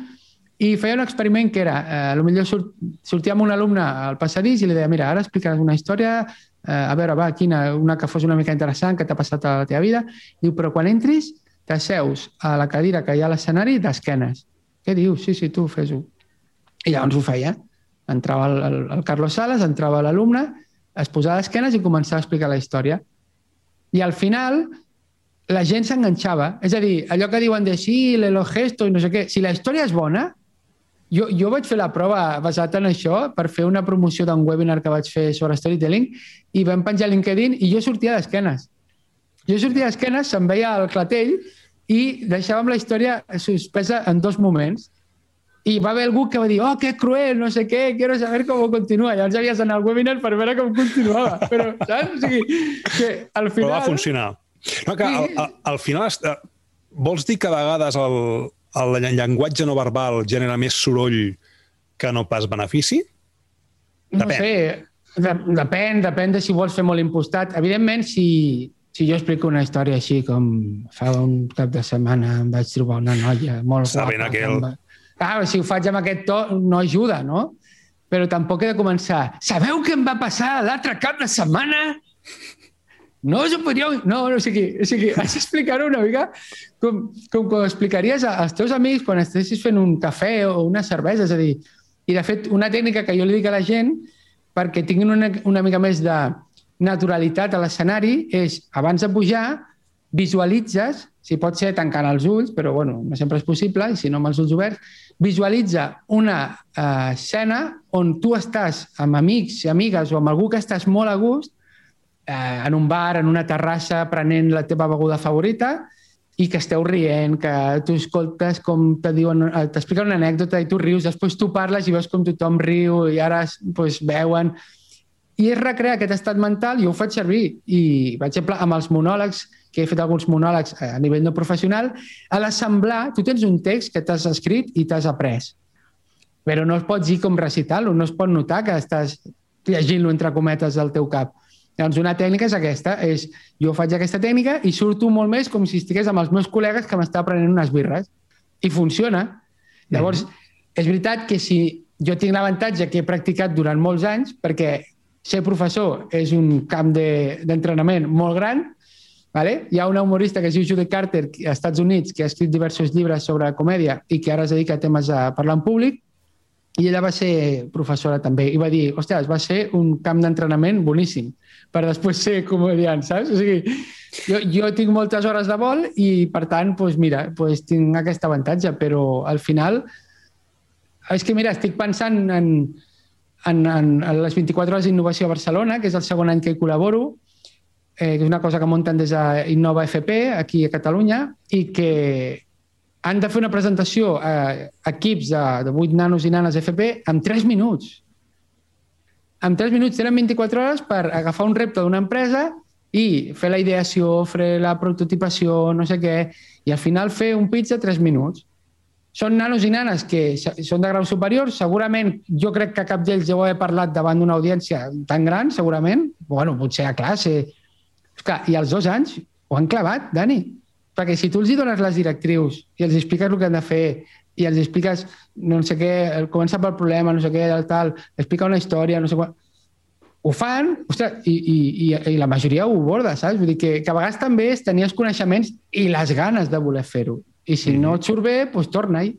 i feia un experiment que era, eh, potser sort, sortia amb un alumne al passadís i li deia, mira, ara explicaràs una història, eh, a veure, va, quina, una que fos una mica interessant, que t'ha passat a la teva vida. Diu, però quan entris, t'asseus a la cadira que hi ha a l'escenari d'esquenes. Què dius? Sí, sí, tu fes-ho. I llavors ho feia. Entrava el, el, el Carlos Sales, entrava l'alumne, es posava d'esquenes i començava a explicar la història. I al final la gent s'enganxava. És a dir, allò que diuen de sí, l'elo gesto i no sé què, si la història és bona, jo, jo vaig fer la prova basat en això per fer una promoció d'un webinar que vaig fer sobre storytelling i vam penjar LinkedIn i jo sortia d'esquenes. Jo sortia d'esquenes, se'm veia el clatell i deixàvem la història suspesa en dos moments. I va haver algú que va dir, oh, que cruel, no sé què, quiero saber com continua. Llavors havies d'anar al webinar per veure com continuava. Però, saps? O sigui, que al final... Però va funcionar. No, que al, al, al final... Eh, vols dir que a vegades el, el llenguatge no verbal genera més soroll que no pas benefici? Depèn. No sé, de, depèn, depèn de si vols fer molt impostat. Evidentment, si, si jo explico una història així com fa un cap de setmana em vaig trobar una noia molt Sabent guapa. Aquel... Em... Ah, si ho faig amb aquest to no ajuda, no? Però tampoc he de començar. Sabeu què em va passar l'altre cap de setmana? No us ho podríeu... No, no, o sigui, o sigui has d'explicar-ho una mica com, com quan explicaries als teus amics quan estessis fent un cafè o una cervesa. És a dir, i de fet, una tècnica que jo li dic a la gent perquè tinguin una, una mica més de naturalitat a l'escenari és, abans de pujar, visualitzes, si pot ser tancant els ulls, però bueno, no sempre és possible, i si no amb els ulls oberts, visualitza una uh, escena on tu estàs amb amics i amigues o amb algú que estàs molt a gust eh, en un bar, en una terrassa, prenent la teva beguda favorita i que esteu rient, que tu escoltes com te diuen, eh, t'expliquen una anècdota i tu rius, després tu parles i veus com tothom riu i ara pues, veuen... I és recrear aquest estat mental, i ho faig servir. I, per exemple, amb els monòlegs, que he fet alguns monòlegs a nivell no professional, a l'assemblar, tu tens un text que t'has escrit i t'has après. Però no es pot dir com recitar-lo, no es pot notar que estàs llegint-lo entre cometes al teu cap. Llavors, una tècnica és aquesta, és jo faig aquesta tècnica i surto molt més com si estigués amb els meus col·legues que m'està prenent unes birres. I funciona. Llavors, mm -hmm. és veritat que si jo tinc l'avantatge que he practicat durant molts anys, perquè ser professor és un camp d'entrenament de, molt gran, Vale? Hi ha una humorista que es diu Judith Carter als Estats Units que ha escrit diversos llibres sobre comèdia i que ara es dedica a temes a parlar en públic i ella va ser professora també i va dir, ostres, va ser un camp d'entrenament boníssim per després ser comediant, saps? O sigui, jo, jo tinc moltes hores de vol i, per tant, doncs, mira, doncs, tinc aquest avantatge, però al final és que, mira, estic pensant en, en, en, en les 24 hores d'innovació a Barcelona, que és el segon any que hi col·laboro, eh, que és una cosa que munten des d'Innova FP, aquí a Catalunya, i que han de fer una presentació a equips de, de 8 nanos i nanes FP en 3 minuts en 3 minuts tenen 24 hores per agafar un repte d'una empresa i fer la ideació, fer la prototipació, no sé què, i al final fer un pitch de 3 minuts. Són nanos i nanes que són de grau superior, segurament jo crec que cap d'ells deu haver parlat davant d'una audiència tan gran, segurament, bueno, potser a classe. Esclar, I als dos anys ho han clavat, Dani. Perquè si tu els hi dones les directrius i els expliques el que han de fer i els expliques no sé què, comença pel problema, no sé què, tal, explica una història, no sé què... Ho fan, ostres, i, i, i, i la majoria ho aborda, saps? Vull dir que, que a vegades també és tenir els coneixements i les ganes de voler fer-ho. I si no et surt bé, doncs torna-hi.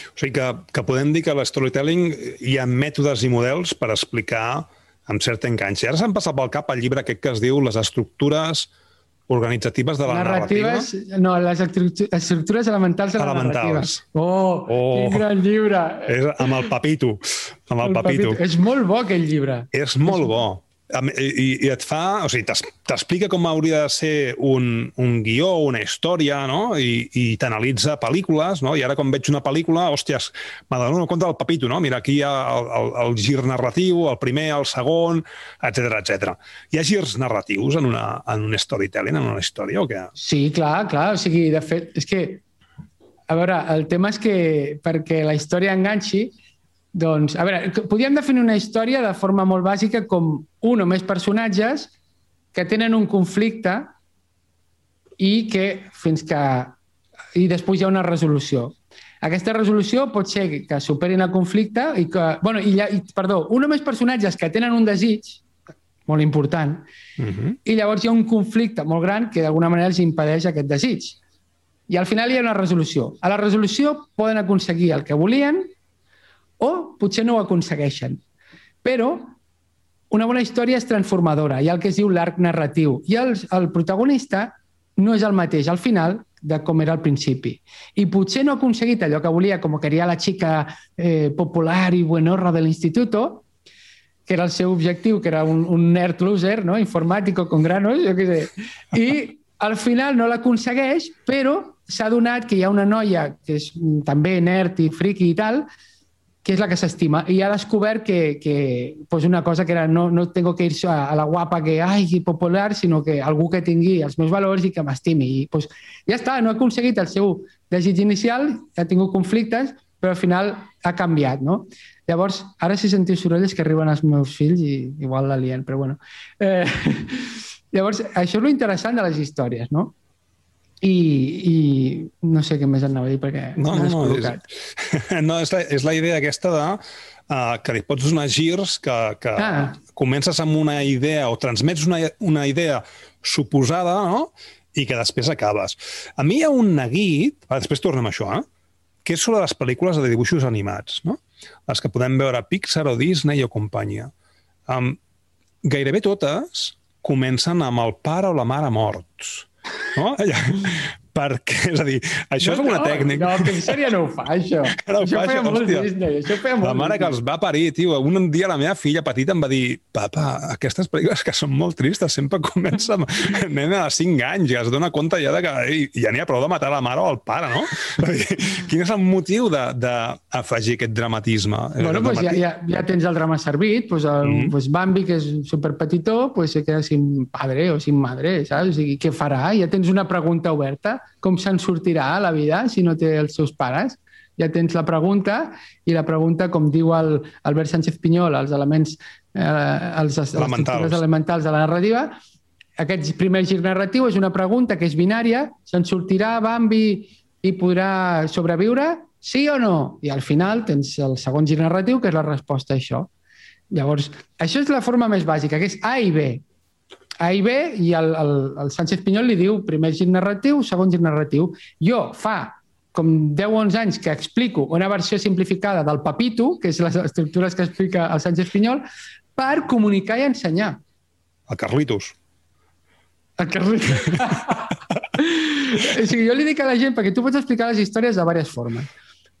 O sigui que, que podem dir que a l'storytelling hi ha mètodes i models per explicar amb certa enganxa. Ara s'han passat pel cap el llibre aquest que es diu Les estructures organitzatives de la Narratives, narrativa? No, les estructures elementals de la elementals. narrativa. Oh, oh, quin gran llibre! És amb el papito. Amb el, el papito. papito. És molt bo aquell llibre. És molt bo. I, i et fa, o sigui, t'explica com hauria de ser un, un guió, una història, no? I, i t'analitza pel·lícules, no? I ara quan veig una pel·lícula, hòsties, m'adono compte del papito, no? Mira, aquí hi ha el, el, el gir narratiu, el primer, el segon, etc etc. Hi ha girs narratius en, una, en un storytelling, en una història, o què? Sí, clar, clar. O sigui, de fet, és que, a veure, el tema és que perquè la història enganxi, doncs, a veure, podríem definir una història de forma molt bàsica com un o més personatges que tenen un conflicte i que fins que... i després hi ha una resolució. Aquesta resolució pot ser que superin el conflicte i que... Bueno, i, i, perdó, un o més personatges que tenen un desig molt important uh mhm. -huh. i llavors hi ha un conflicte molt gran que d'alguna manera els impedeix aquest desig. I al final hi ha una resolució. A la resolució poden aconseguir el que volien o potser no ho aconsegueixen. Però una bona història és transformadora, hi ha el que es diu l'arc narratiu, i el, el protagonista no és el mateix al final de com era al principi. I potser no ha aconseguit allò que volia, com queria la xica eh, popular i buenorra de l'institut, que era el seu objectiu, que era un, un nerd loser, no? informàtico con granos, jo què sé. I al final no l'aconsegueix, però s'ha donat que hi ha una noia que és també nerd i friqui i tal, que és la que s'estima. I ha descobert que, que pues una cosa que era no, no tengo que ir a, a la guapa que, ai, popular, sinó que algú que tingui els meus valors i que m'estimi. I pues, ja està, no ha aconseguit el seu desig inicial, ha tingut conflictes, però al final ha canviat, no? Llavors, ara si sentiu sorolles que arriben els meus fills i igual l'alien, però bueno. Eh, llavors, això és lo interessant de les històries, no? I, i no sé què més anava a dir perquè no, no, no, és, no és, la, és la idea aquesta de uh, que li pots donar girs que, que ah. comences amb una idea o transmets una, una idea suposada no? i que després acabes. A mi hi ha un neguit, va, després tornem a això, eh? que és sobre les pel·lícules de dibuixos animats, no? les que podem veure a Pixar o Disney o companyia. Um, gairebé totes comencen amb el pare o la mare morts no? perquè, és a dir, això no, és una no, tècnica. No, Pixar ja no ho fa, això. No això, feia molt hòstia. Disney, això feia molt La mare que els va parir, tio. Un dia la meva filla petita em va dir papa, aquestes pel·lícules que són molt tristes sempre comença amb nena de 5 anys i es dona compte ja de que ei, ja n'hi ha prou de matar la mare o el pare, no? Quin és el motiu d'afegir aquest dramatisme? Bueno, pues ja, ja, ja tens el drama servit, pues, el, mm -hmm. pues Bambi, que és superpetitó, pues se queda sin padre o sin madre, saps? O sigui, què farà? Ja tens una pregunta oberta com se'n sortirà a la vida si no té els seus pares? Ja tens la pregunta i la pregunta, com diu el Albert Sánchez Pinyol, els elements, eh, els, els elementals. elementals de la narrativa, aquest primer gir narratiu és una pregunta que és binària, se'n sortirà Bambi i podrà sobreviure? Sí o no? I al final tens el segon gir narratiu, que és la resposta a això. Llavors, això és la forma més bàsica, que és A i B. A i B, i el, el, el Sánchez Pinyol li diu primer gir narratiu, segon gir narratiu. Jo fa com 10 o 11 anys que explico una versió simplificada del Papito, que és les estructures que explica el Sánchez Pinyol, per comunicar i ensenyar. El Carlitos. El Carlitos. o sigui, jo li dic a la gent, perquè tu pots explicar les històries de diverses formes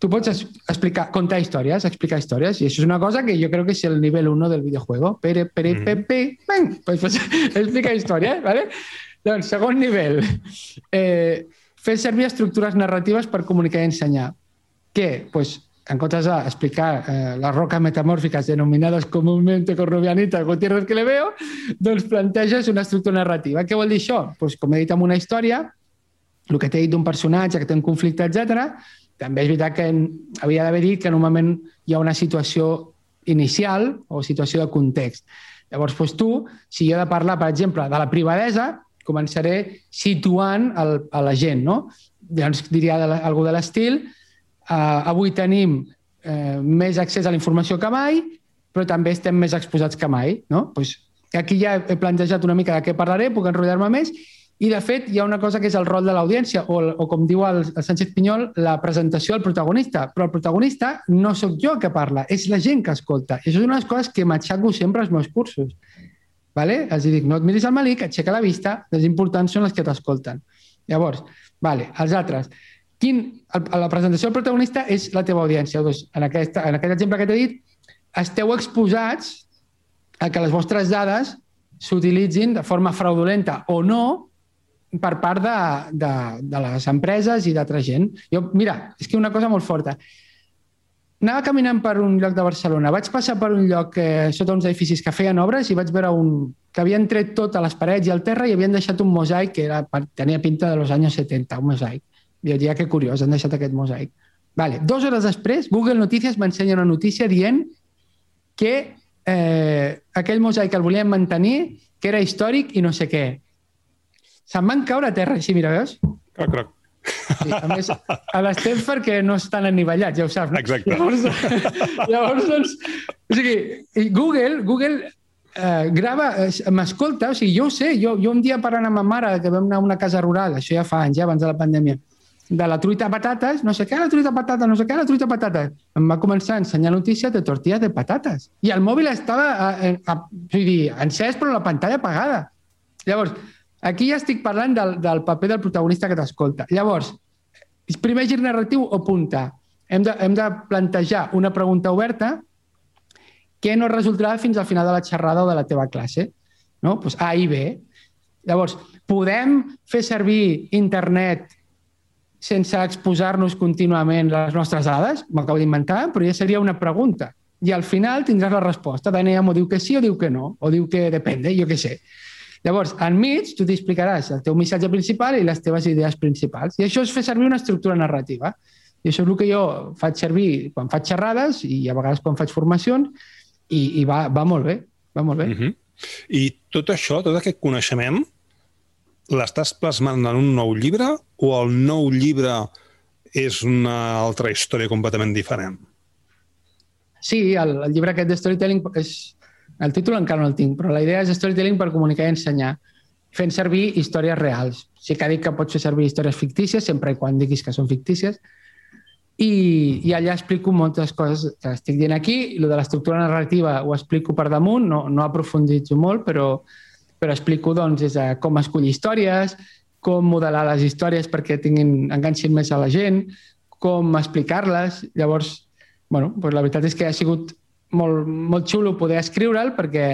tu pots explicar, contar històries, explicar històries, i això és una cosa que jo crec que és el nivell 1 del videojuego. Pere, pere, mm. pepe, ven, pues, pues, explica històries, ¿vale? Doncs, segon nivell, eh, fer servir estructures narratives per comunicar i ensenyar. Què? Pues, en comptes d'explicar eh, les roques metamòrfiques denominades comúnmente corrubianita Gutiérrez que le veo, doncs planteges una estructura narrativa. Què vol dir això? Pues, com he dit amb una història, el que t'he dit d'un personatge que té un conflicte, etc també és veritat que havia d'haver dit que normalment hi ha una situació inicial o situació de context. Llavors, doncs tu, si jo he de parlar, per exemple, de la privadesa, començaré situant el, a la gent, no? Llavors diria de algú de l'estil, eh, avui tenim eh, més accés a la informació que mai, però també estem més exposats que mai, no? Pues, aquí ja he plantejat una mica de què parlaré, puc enrotllar-me més, i, de fet, hi ha una cosa que és el rol de l'audiència, o, o com diu el, el Sánchez Pinyol, la presentació del protagonista. Però el protagonista no sóc jo que parla, és la gent que escolta. I això és una de les coses que m'aixaco sempre als meus cursos. Vale? Els dic, no et miris al malic, aixeca la vista, les importants són les que t'escolten. Llavors, vale, els altres. Quin, el, la presentació del protagonista és la teva audiència. Doncs, en, aquesta, en aquest exemple que t'he dit, esteu exposats a que les vostres dades s'utilitzin de forma fraudulenta o no per part de, de, de les empreses i d'altra gent. Jo, mira, és que una cosa molt forta. Anava caminant per un lloc de Barcelona, vaig passar per un lloc eh, sota uns edificis que feien obres i vaig veure un, que havien tret tot a les parets i al terra i havien deixat un mosaic que era, tenia pinta de los anys 70, un mosaic. Jo diria que curiós, han deixat aquest mosaic. Vale. Dos hores després, Google Notícies m'ensenya una notícia dient que eh, aquell mosaic el volien mantenir, que era històric i no sé què. Se'n van caure a terra, així, mira, veus? Croc, croc. Sí, a més, a l'estem perquè no estan anivellats, ja ho saps. No? Exacte. Llavors, llavors doncs, o sigui, Google, Google eh, grava, eh, m'escolta, o sigui, jo ho sé, jo, jo un dia parlant amb ma mare, que vam anar a una casa rural, això ja fa anys, ja abans de la pandèmia, de la truita de patates, no sé què, la truita de patates, no sé què, la truita de patates. Em va començar a ensenyar notícies de tortillas de patates. I el mòbil estava a, a, a, vull dir, encès, però la pantalla apagada. Llavors, aquí ja estic parlant del, del paper del protagonista que t'escolta. Llavors, primer gir narratiu o punta. Hem de, hem de plantejar una pregunta oberta que no resultarà fins al final de la xerrada o de la teva classe. No? Pues A i B. Llavors, podem fer servir internet sense exposar-nos contínuament les nostres dades? M'acabo d'inventar, però ja seria una pregunta. I al final tindràs la resposta. Daniel o diu que sí o diu que no, o diu que depende, jo què sé. Llavors, enmig, tu t'explicaràs el teu missatge principal i les teves idees principals. I això és fer servir una estructura narrativa. I això és el que jo faig servir quan faig xerrades i a vegades quan faig formacions i, i va, va molt bé, va molt bé. Uh -huh. I tot això, tot aquest coneixement, l'estàs plasmant en un nou llibre o el nou llibre és una altra història completament diferent? Sí, el, el llibre aquest de storytelling és... El títol encara no el tinc, però la idea és storytelling per comunicar i ensenyar, fent servir històries reals. Sí que dic que pots fer servir històries fictícies, sempre i quan diguis que són fictícies, i, i allà explico moltes coses que estic dient aquí, el de l'estructura narrativa ho explico per damunt, no, no aprofunditzo molt, però, però explico doncs, des de com escollir històries, com modelar les històries perquè tinguin, enganxin més a la gent, com explicar-les. Llavors, bueno, doncs la veritat és que ha sigut molt, molt xulo poder escriure'l perquè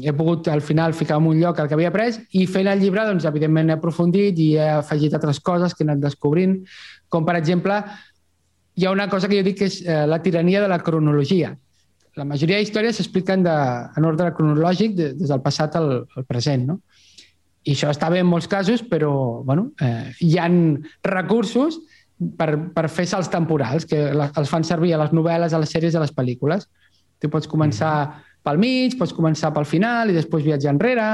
he pogut al final ficar en un lloc el que havia après i fent el llibre, doncs, evidentment he aprofundit i he afegit altres coses que he anat descobrint, com per exemple hi ha una cosa que jo dic que és eh, la tirania de la cronologia la majoria d'històries s'expliquen de, en ordre cronològic de, des del passat al, al present, no? I això està bé en molts casos, però bueno, eh, hi han recursos per, per fer salts temporals que la, els fan servir a les novel·les, a les sèries, a les pel·lícules. Tu pots començar mm. pel mig, pots començar pel final i després viatjar enrere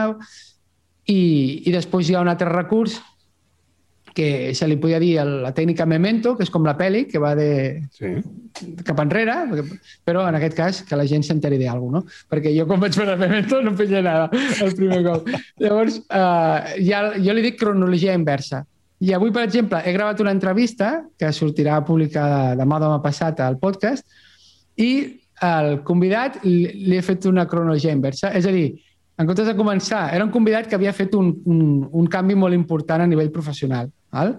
i, i després hi ha un altre recurs que se li podia dir la tècnica memento, que és com la pel·li, que va de sí. cap enrere, però en aquest cas que la gent s'enteri d'alguna no? Perquè jo quan vaig veure memento no feia nada el primer cop. Llavors, eh, ja, jo li dic cronologia inversa. I avui, per exemple, he gravat una entrevista que sortirà publicada demà demà passat al podcast i el convidat li he fet una cronologia inversa. És a dir, en comptes de començar, era un convidat que havia fet un, un, un canvi molt important a nivell professional, val?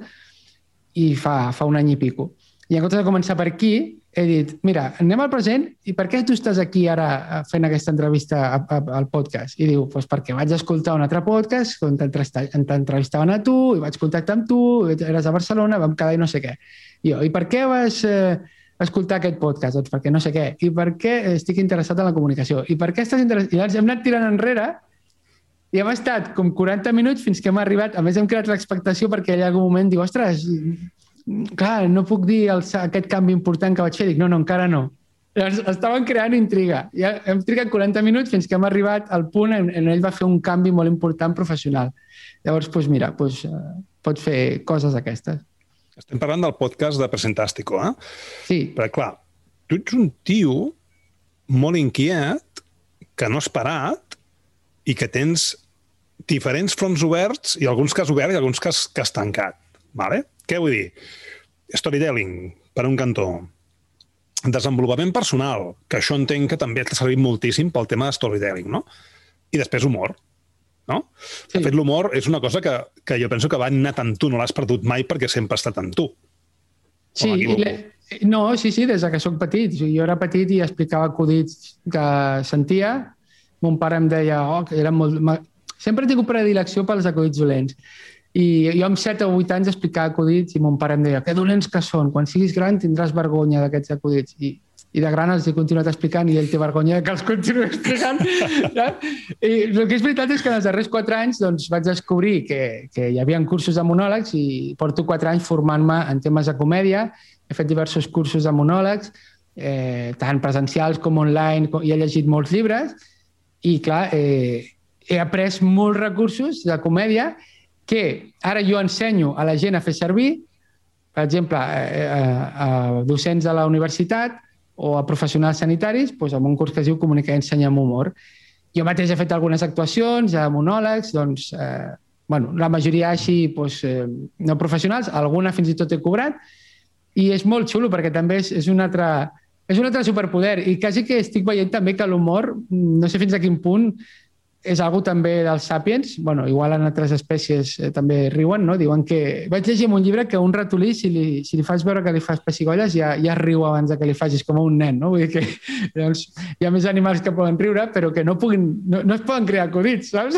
i fa, fa un any i pico. I en comptes de començar per aquí, he dit, mira, anem al present i per què tu estàs aquí ara eh, fent aquesta entrevista a, a, al podcast? I diu, pues perquè vaig escoltar un altre podcast on t'entrevistaven a tu i vaig contactar amb tu, eres a Barcelona, vam quedar i no sé què. I jo, i per què vas... Eh, escoltar aquest podcast? Doncs perquè no sé què. I per què estic interessat en la comunicació? I per què estàs interessat? I llavors hem anat tirant enrere i hem estat com 40 minuts fins que hem arribat. A més, hem creat l'expectació perquè en algun moment diu, ostres, clar, no puc dir el, aquest canvi important que vaig fer. Dic, no, no, encara no. Llavors, estaven creant intriga. Ja hem trigat 40 minuts fins que hem arribat al punt en, en ell va fer un canvi molt important professional. Llavors, doncs mira, doncs, uh, pots fer coses aquestes. Estem parlant del podcast de Presentàstico, eh? Sí. Però, clar, tu ets un tio molt inquiet, que no has parat i que tens diferents fronts oberts i alguns que has obert i alguns que has, que has tancat. Vale? Què vull dir? Storytelling, per un cantó. Desenvolupament personal, que això entenc que també t'ha servit moltíssim pel tema de storytelling, no? I després humor no? Sí. De fet, l'humor és una cosa que, que jo penso que va anar en tu, no l'has perdut mai perquè sempre ha estat en tu. Sí, le... no, sí, sí, des que sóc petit. Jo era petit i explicava acudits que sentia mon pare em deia oh, que eren molt... Sempre he tingut predilecció pels acudits dolents. I jo amb 7 o 8 anys explicava acudits i mon pare em deia que dolents que són, quan siguis gran tindràs vergonya d'aquests acudits. I, I de gran els he continuat explicant i ell té vergonya que els continuï explicant. saps? I el que és veritat és que en els darrers 4 anys doncs, vaig descobrir que, que hi havia cursos de monòlegs i porto 4 anys formant-me en temes de comèdia. He fet diversos cursos de monòlegs, eh, tant presencials com online, com- i he llegit molts llibres i, clar, eh, he après molts recursos de comèdia que ara jo ensenyo a la gent a fer servir, per exemple, eh, a, a docents de la universitat o a professionals sanitaris, doncs amb un curs que es diu Comunicar i ensenyar amb humor. Jo mateix he fet algunes actuacions, a monòlegs, doncs, eh, bueno, la majoria així doncs, eh, no professionals, alguna fins i tot he cobrat, i és molt xulo perquè també és, és un altre és un altre superpoder i quasi que estic veient també que l'humor, no sé fins a quin punt, és algo també dels sàpiens, bueno, igual en altres espècies eh, també riuen, no? Diuen que... Vaig llegir en un llibre que un ratolí, si li, si li fas veure que li fas pessigolles, ja, ja riu abans de que li facis com un nen, no? Vull dir que doncs, hi ha més animals que poden riure, però que no, puguin, no, no es poden crear acudits, saps?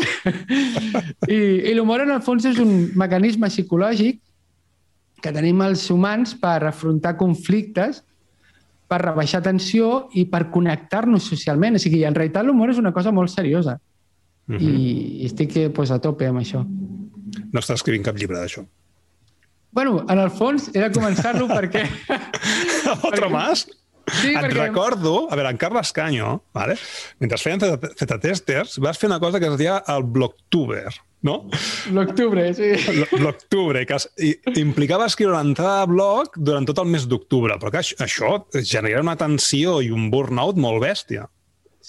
I, i l'humor, en el fons, és un mecanisme psicològic que tenim els humans per afrontar conflictes, per rebaixar tensió i per connectar-nos socialment. O sigui, en realitat l'humor és una cosa molt seriosa Uh i, i estic eh, pues, a tope amb això. No està escrivint cap llibre d'això. bueno, en el fons de començar-lo perquè... Otro más? Sí, Et perquè... recordo, a veure, en Carles Canyo, vale? mentre feien zeta- zetatesters, vas fer una cosa que es deia el Blocktuber, no? L'octubre, sí. L'octubre, que es, i, implicava escriure l'entrada de blog durant tot el mes d'octubre, però que això, això genera una tensió i un burnout molt bèstia.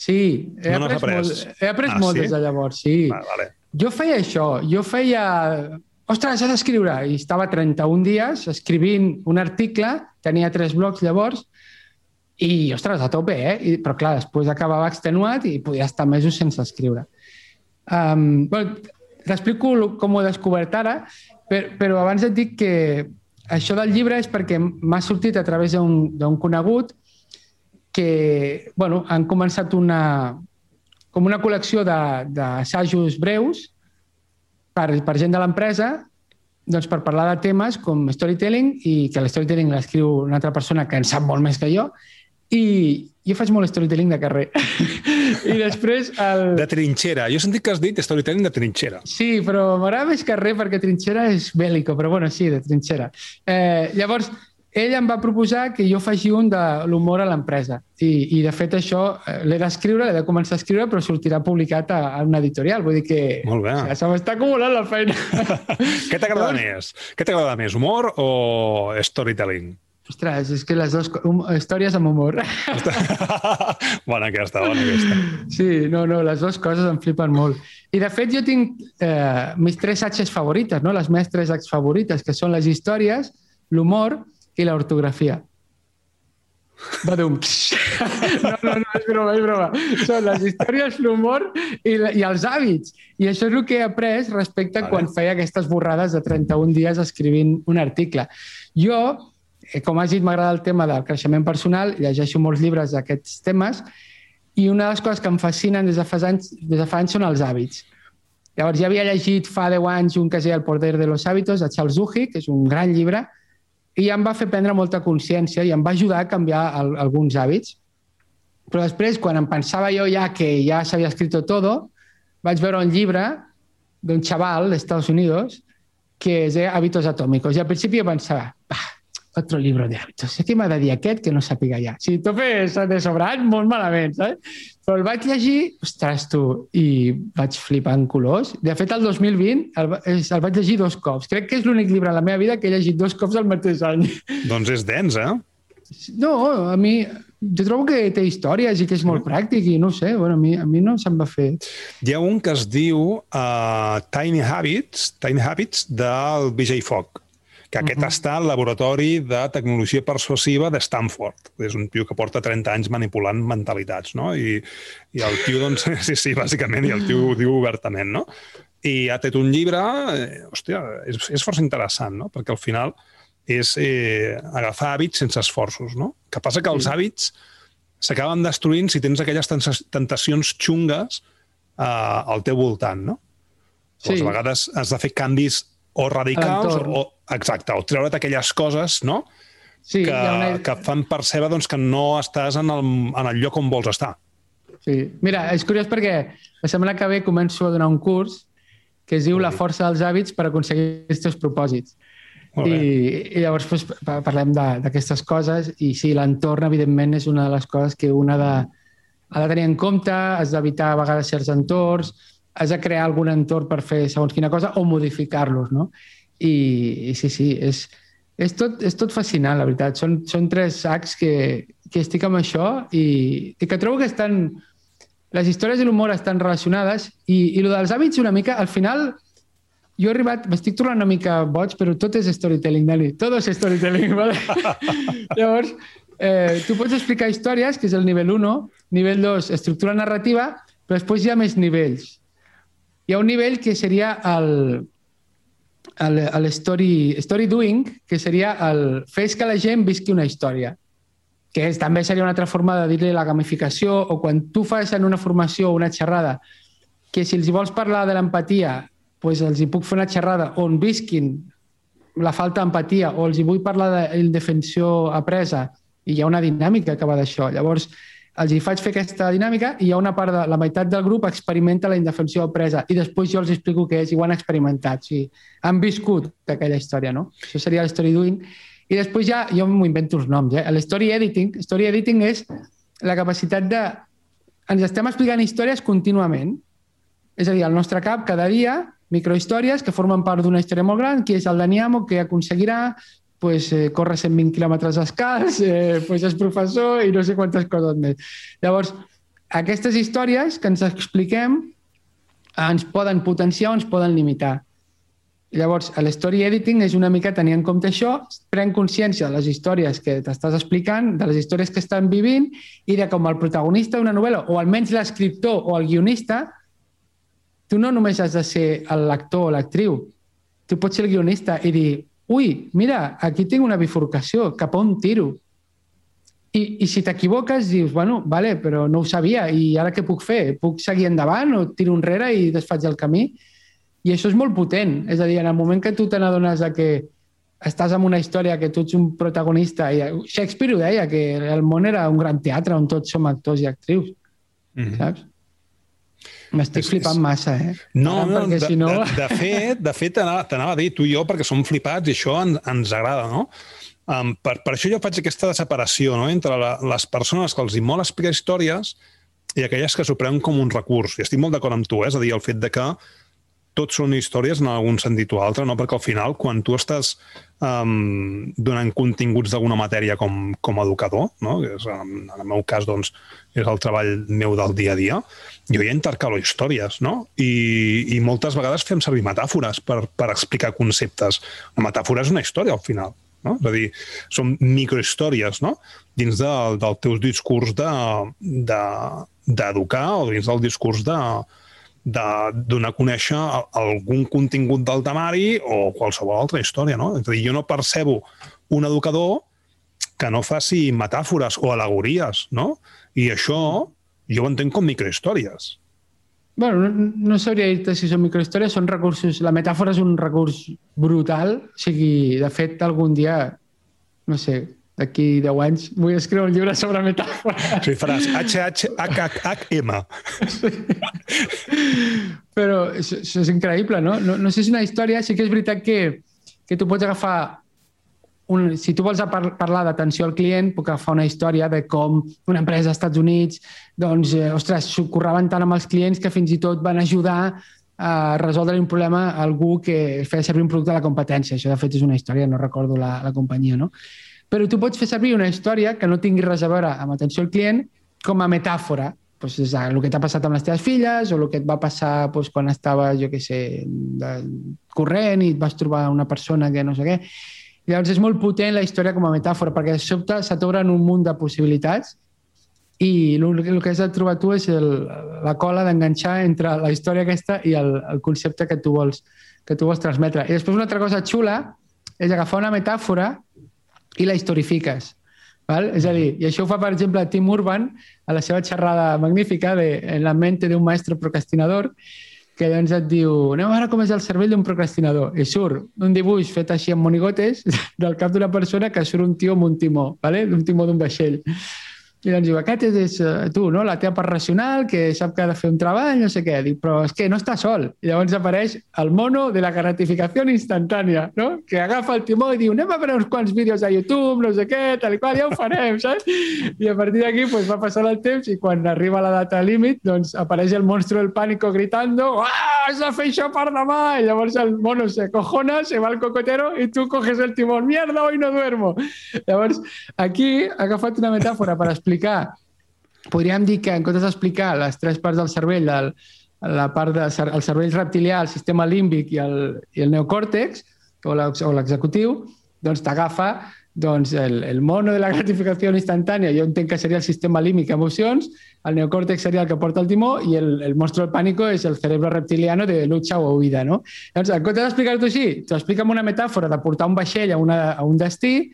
Sí, he No après, après? molt, he après Ah, molt sí? des de llavors, sí. Vale, vale. Jo feia això, jo feia... Ostres, he d'escriure! I estava 31 dies escrivint un article, tenia tres blocs llavors, i, ostres, a tope, eh? I, però clar, després acabava extenuat i podia estar mesos sense escriure. Um, bueno, T'explico com ho he descobert ara, per, però abans et dic que això del llibre és perquè m'ha sortit a través d'un conegut que bueno, han començat una, com una col·lecció de- d'assajos breus per, per gent de l'empresa doncs per parlar de temes com storytelling i que el storytelling l'escriu una altra persona que en sap molt més que jo i jo faig molt storytelling de carrer. I després... El... De trinxera. Jo he sentit que has dit storytelling de trinxera. Sí, però m'agrada més carrer perquè trinxera és bèl·lico, però bueno, sí, de trinxera. Eh, llavors, ell em va proposar que jo faci un de l'humor a l'empresa. I, I, de fet, això eh, l'he d'escriure, l'he de començar a escriure, però sortirà publicat a, a una editorial. Vull dir que Molt bé. ja se m'està acumulant la feina. Què t'agrada més? Què t'agrada més, humor o storytelling? Ostres, és que les dues hum, històries amb humor. bona aquesta, bona aquesta. Sí, no, no, les dues coses em flipen molt. I, de fet, jo tinc eh, mis tres H's favorites, no? les meves tres H's favorites, que són les històries, l'humor i l'ortografia. Badum. No, no, no, és broma, és broma. Són les històries, l'humor i, la- i els hàbits. I això és el que he après respecte a Vale. quan feia aquestes borrades de 31 dies escrivint un article. Jo, eh, com has dit, m'agrada el tema del creixement personal, llegeixo molts llibres d'aquests temes i una de les coses que em fascinen des de fa anys, des de fa anys són els hàbits. Llavors, ja havia llegit fa 10 anys un que es deia El poder de los hábitos, de Charles Duhigg, que és un gran llibre, i em va fer prendre molta consciència i em va ajudar a canviar el, alguns hàbits. Però després, quan em pensava jo ja que ja s'havia escrit todo, vaig veure un llibre d'un xaval d'Estats Unidos que es deia Hábitos Atómicos. I al principi pensava, bah, otro libro de hábitos. Què m'ha de dir aquest que no sàpiga ja? Si t'ho fes de sobrat, molt malament, saps? Però el vaig llegir, ostres, tu, i vaig flipar en colors. De fet, el 2020 el, el vaig llegir dos cops. Crec que és l'únic llibre a la meva vida que he llegit dos cops el mateix any. Doncs és dens, eh? No, a mi... Jo trobo que té històries i que és molt pràctic i no sé, bueno, a mi, a mi no se'm va fer... Hi ha un que es diu uh, Tiny Habits, Tiny Habits del Vijay Fogg, que aquest uh -huh. està al laboratori de tecnologia persuasiva de Stanford. És un tio que porta 30 anys manipulant mentalitats, no? I, i el tio, doncs, sí, sí, bàsicament, i el tio ho diu obertament, no? I ha tret un llibre, eh, hòstia, és, és força interessant, no? Perquè al final és eh, agafar hàbits sense esforços, no? Que passa que els hàbits s'acaben destruint si tens aquelles tentacions xungues uh, al teu voltant, no? Sí. O a vegades has de fer canvis o radicals o, exacte, o treure't aquelles coses, no? Sí, que, una... que fan percebre doncs, que no estàs en el, en el lloc on vols estar. Sí. Mira, és curiós perquè la setmana que ve començo a donar un curs que es diu La força dels hàbits per aconseguir els teus propòsits. I, I llavors pues, parlem d'aquestes coses i sí, l'entorn, evidentment, és una de les coses que una de, ha de tenir en compte, has d'evitar a vegades certs entorns, has de crear algun entorn per fer segons quina cosa o modificar-los, no? I, I sí, sí, és, és, tot, és tot fascinant, la veritat. Són, són tres sacs que, que estic amb això i, i que trobo que estan les històries i l'humor estan relacionades i, i el dels hàbits una mica, al final, jo he arribat, m'estic tornant una mica boig, però tot és storytelling, Dani. Tot és storytelling, ¿vale? Llavors, eh, tu pots explicar històries, que és el nivell 1, nivell 2, estructura narrativa, però després hi ha més nivells. Hi ha un nivell que seria el, el, el story, story doing, que seria el fes que la gent visqui una història que és, també seria una altra forma de dir-li la gamificació, o quan tu fas en una formació o una xerrada, que si els vols parlar de l'empatia, doncs els hi puc fer una xerrada on visquin la falta d'empatia, o els hi vull parlar d'indefensió apresa, i hi ha una dinàmica que va d'això. Llavors, els hi faig fer aquesta dinàmica i hi ha una part de la meitat del grup experimenta la indefensió apresa i després jo els explico què és i ho han experimentat. O sigui, han viscut aquella història, no? Això seria l'story doing. I després ja, jo m'ho invento els noms, eh? L'story editing, story editing és la capacitat de... Ens estem explicant històries contínuament. És a dir, al nostre cap, cada dia, microhistòries que formen part d'una història molt gran, qui és el Daniamo, que aconseguirà pues, eh, córrer 120 quilòmetres escals, eh, pues és professor i no sé quantes coses més. Llavors, aquestes històries que ens expliquem ens poden potenciar o ens poden limitar. Llavors, l'story editing és una mica tenir en compte això, pren consciència de les històries que t'estàs explicant, de les històries que estan vivint i de com el protagonista d'una novel·la, o almenys l'escriptor o el guionista, tu no només has de ser l'actor o l'actriu, tu pots ser el guionista i dir ui, mira, aquí tinc una bifurcació, cap on tiro? I, i si t'equivoques, dius, bueno, vale, però no ho sabia, i ara què puc fer? Puc seguir endavant o tiro enrere i desfaig el camí? I això és molt potent. És a dir, en el moment que tu te n'adones que estàs en una història que tu ets un protagonista, i Shakespeare ho deia, que el món era un gran teatre on tots som actors i actrius, mm -hmm. saps? M'estic flipant massa, eh? No, no, de, si no... De, de fet, de fet t'anava a dir tu i jo perquè som flipats i això en, ens agrada, no? Um, per, per això jo faig aquesta separació no? entre la, les persones que els hi mola explicar històries i aquelles que s'ho prenen com un recurs. I estic molt d'acord amb tu, eh? és a dir, el fet de que tots són històries en algun sentit o altre, no? perquè al final, quan tu estàs um, donant continguts d'alguna matèria com, com a educador, no? és, en el meu cas doncs, és el treball meu del dia a dia, jo ja intercalo històries, no? I, i moltes vegades fem servir metàfores per, per explicar conceptes. Una metàfora és una història, al final. No? És a dir, són microhistòries no? dins de, del teu discurs d'educar de, de, o dins del discurs de, de donar a conèixer algun contingut del temari o qualsevol altra història. No? És a dir, jo no percebo un educador que no faci metàfores o alegories, no? I això jo ho entenc com microhistòries. Bueno, no, no sabria dir-te si són microhistòries, són recursos... La metàfora és un recurs brutal, o sigui, de fet, algun dia, no sé, d'aquí 10 anys, vull escriure un llibre sobre metàfora. Sí, faràs H-H-H-H-M. Sí. Però això, això és increïble, no? no? No sé si una història, sí que és veritat que, que tu pots agafar un, si tu vols par parlar d'atenció al client, puc agafar una història de com una empresa als Estats Units, doncs, eh, ostres, s'ho curraven tant amb els clients que fins i tot van ajudar a resoldre un problema a algú que feia servir un producte de la competència. Això, de fet, és una història, no recordo la, la companyia, no? Però tu pots fer servir una història que no tingui res a veure amb atenció al client com a metàfora. Pues és el que t'ha passat amb les teves filles o el que et va passar pues, quan estaves, jo què sé, de, corrent i et vas trobar una persona que no sé què. Llavors és molt potent la història com a metàfora perquè de sobte t'obren un munt de possibilitats i el que has de trobar tu és el, la cola d'enganxar entre la història aquesta i el, el concepte que tu, vols, que tu vols transmetre. I després una altra cosa xula és agafar una metàfora i la historifiques. Val? És a dir, i això ho fa, per exemple, Tim Urban a la seva xerrada magnífica de En la mente d'un maestro procrastinador, que llavors et diu anem a veure com és el cervell d'un procrastinador. I surt un dibuix fet així amb monigotes del cap d'una persona que surt un tio amb un timó, ¿vale? un timó d'un vaixell. I doncs diu, aquest és, és eh, tu, no? la teva part racional, que sap que ha de fer un treball, no sé què. Dic, però és que no està sol. I llavors apareix el mono de la gratificació instantània, no? que agafa el timó i diu, anem a veure uns quants vídeos a YouTube, no sé què, tal i qual, ja ho farem, saps? I a partir d'aquí pues, va passar el temps i quan arriba la data límit doncs apareix el monstru del pànico gritando ah, has de fer això per demà! I llavors el mono se cojona, se va al cocotero i tu coges el timón, mierda, hoy no duermo! Llavors, aquí ha agafat una metàfora per explicar explicar, podríem dir que en comptes d'explicar les tres parts del cervell, el, la part del de, el cervell reptilià, el sistema límbic i el, i el neocòrtex, o l'executiu, doncs t'agafa doncs, el, el mono de la gratificació instantània, jo entenc que seria el sistema límbic emocions, el neocòrtex seria el que porta el timó i el, el monstruo del pànico és el cerebro reptiliano de lucha o huida. No? Llavors, en comptes d'explicar-t'ho així, t'ho explica amb una metàfora de portar un vaixell a, una, a un destí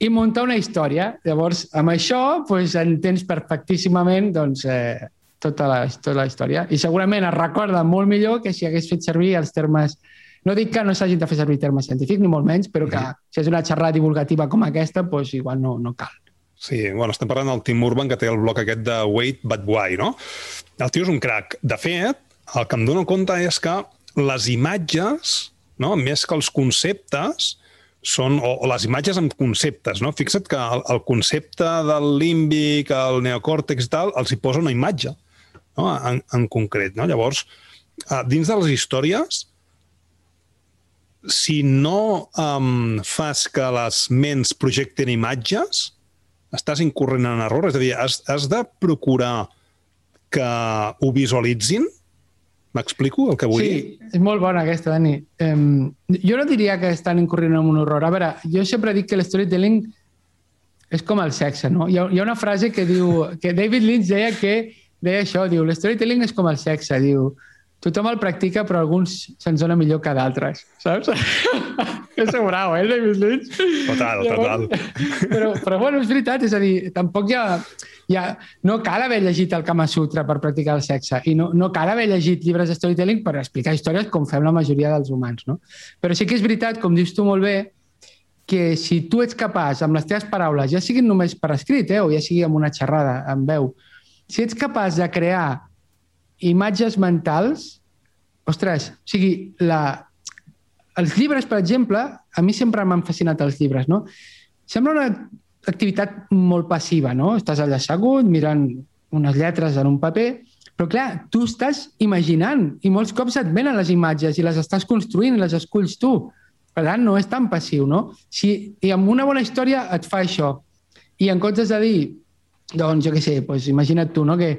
i muntar una història. Llavors, amb això doncs, entens perfectíssimament doncs, eh, tota, la, tota la història. I segurament es recorda molt millor que si hagués fet servir els termes... No dic que no s'hagin de fer servir termes científics, ni molt menys, però que si és una xerrada divulgativa com aquesta, doncs igual no, no cal. Sí, bueno, estem parlant del Tim Urban, que té el bloc aquest de Wait But Why, no? El tio és un crac. De fet, el que em dono compte és que les imatges, no? més que els conceptes, són, o, o les imatges amb conceptes, no? Fixa't que el, el concepte del límbic, el neocòrtex i tal, els hi posa una imatge, no? en, en concret, no? Llavors, uh, dins de les històries, si no um, fas que les ments projecten imatges, estàs incorrent en error. És a dir, has, has de procurar que ho visualitzin M'explico el que vull sí, dir? Sí, és molt bona aquesta, Dani. Um, jo no diria que estan incorrent en un horror. A veure, jo sempre dic que l'storytelling és com el sexe, no? Hi ha, hi ha una frase que diu... que David Lynch deia que deia això, diu, l'storytelling és com el sexe, diu, tothom el practica però alguns se'ns dona millor que d'altres, saps? és brau, eh, David Lynch? Total, total. Però, però bueno, és veritat, és a dir, tampoc hi ha ja, no cal haver llegit el Kama Sutra per practicar el sexe i no, no cal haver llegit llibres de storytelling per explicar històries com fem la majoria dels humans. No? Però sí que és veritat, com dius tu molt bé, que si tu ets capaç, amb les teves paraules, ja siguin només per escrit eh, o ja sigui amb una xerrada, amb veu, si ets capaç de crear imatges mentals, ostres, o sigui, la, els llibres, per exemple, a mi sempre m'han fascinat els llibres, no? Sembla una activitat molt passiva, no? Estàs allà assegut, mirant unes lletres en un paper, però clar, tu estàs imaginant i molts cops et venen les imatges i les estàs construint i les esculls tu. Per tant, no és tan passiu, no? Si, I amb una bona història et fa això. I en comptes de dir, doncs, jo què sé, doncs imagina't tu, no?, que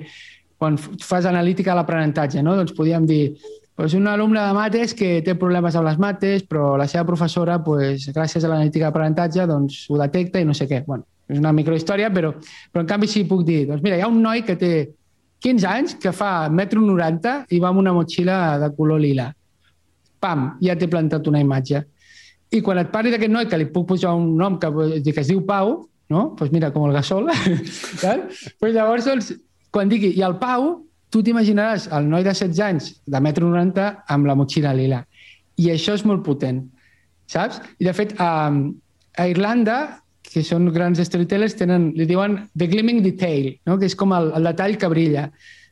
quan fas analítica a l'aprenentatge, no? doncs podíem dir, pues un alumne de mates que té problemes amb les mates, però la seva professora, pues, gràcies a l'analítica d'aprenentatge, doncs, ho detecta i no sé què. Bueno, és una microhistòria, però, però en canvi sí puc dir, doncs mira, hi ha un noi que té 15 anys, que fa metro 90 i va amb una motxilla de color lila. Pam, ja t'he plantat una imatge. I quan et parli d'aquest noi, que li puc posar un nom que, que es diu Pau, no? pues mira, com el gasol, pues llavors, doncs, quan digui, i el Pau tu t'imaginaràs el noi de 16 anys de metro 90 amb la motxilla lila. I això és molt potent, saps? I de fet, a, a Irlanda, que són grans storytellers, tenen, li diuen the gleaming detail, no? que és com el, el detall que brilla.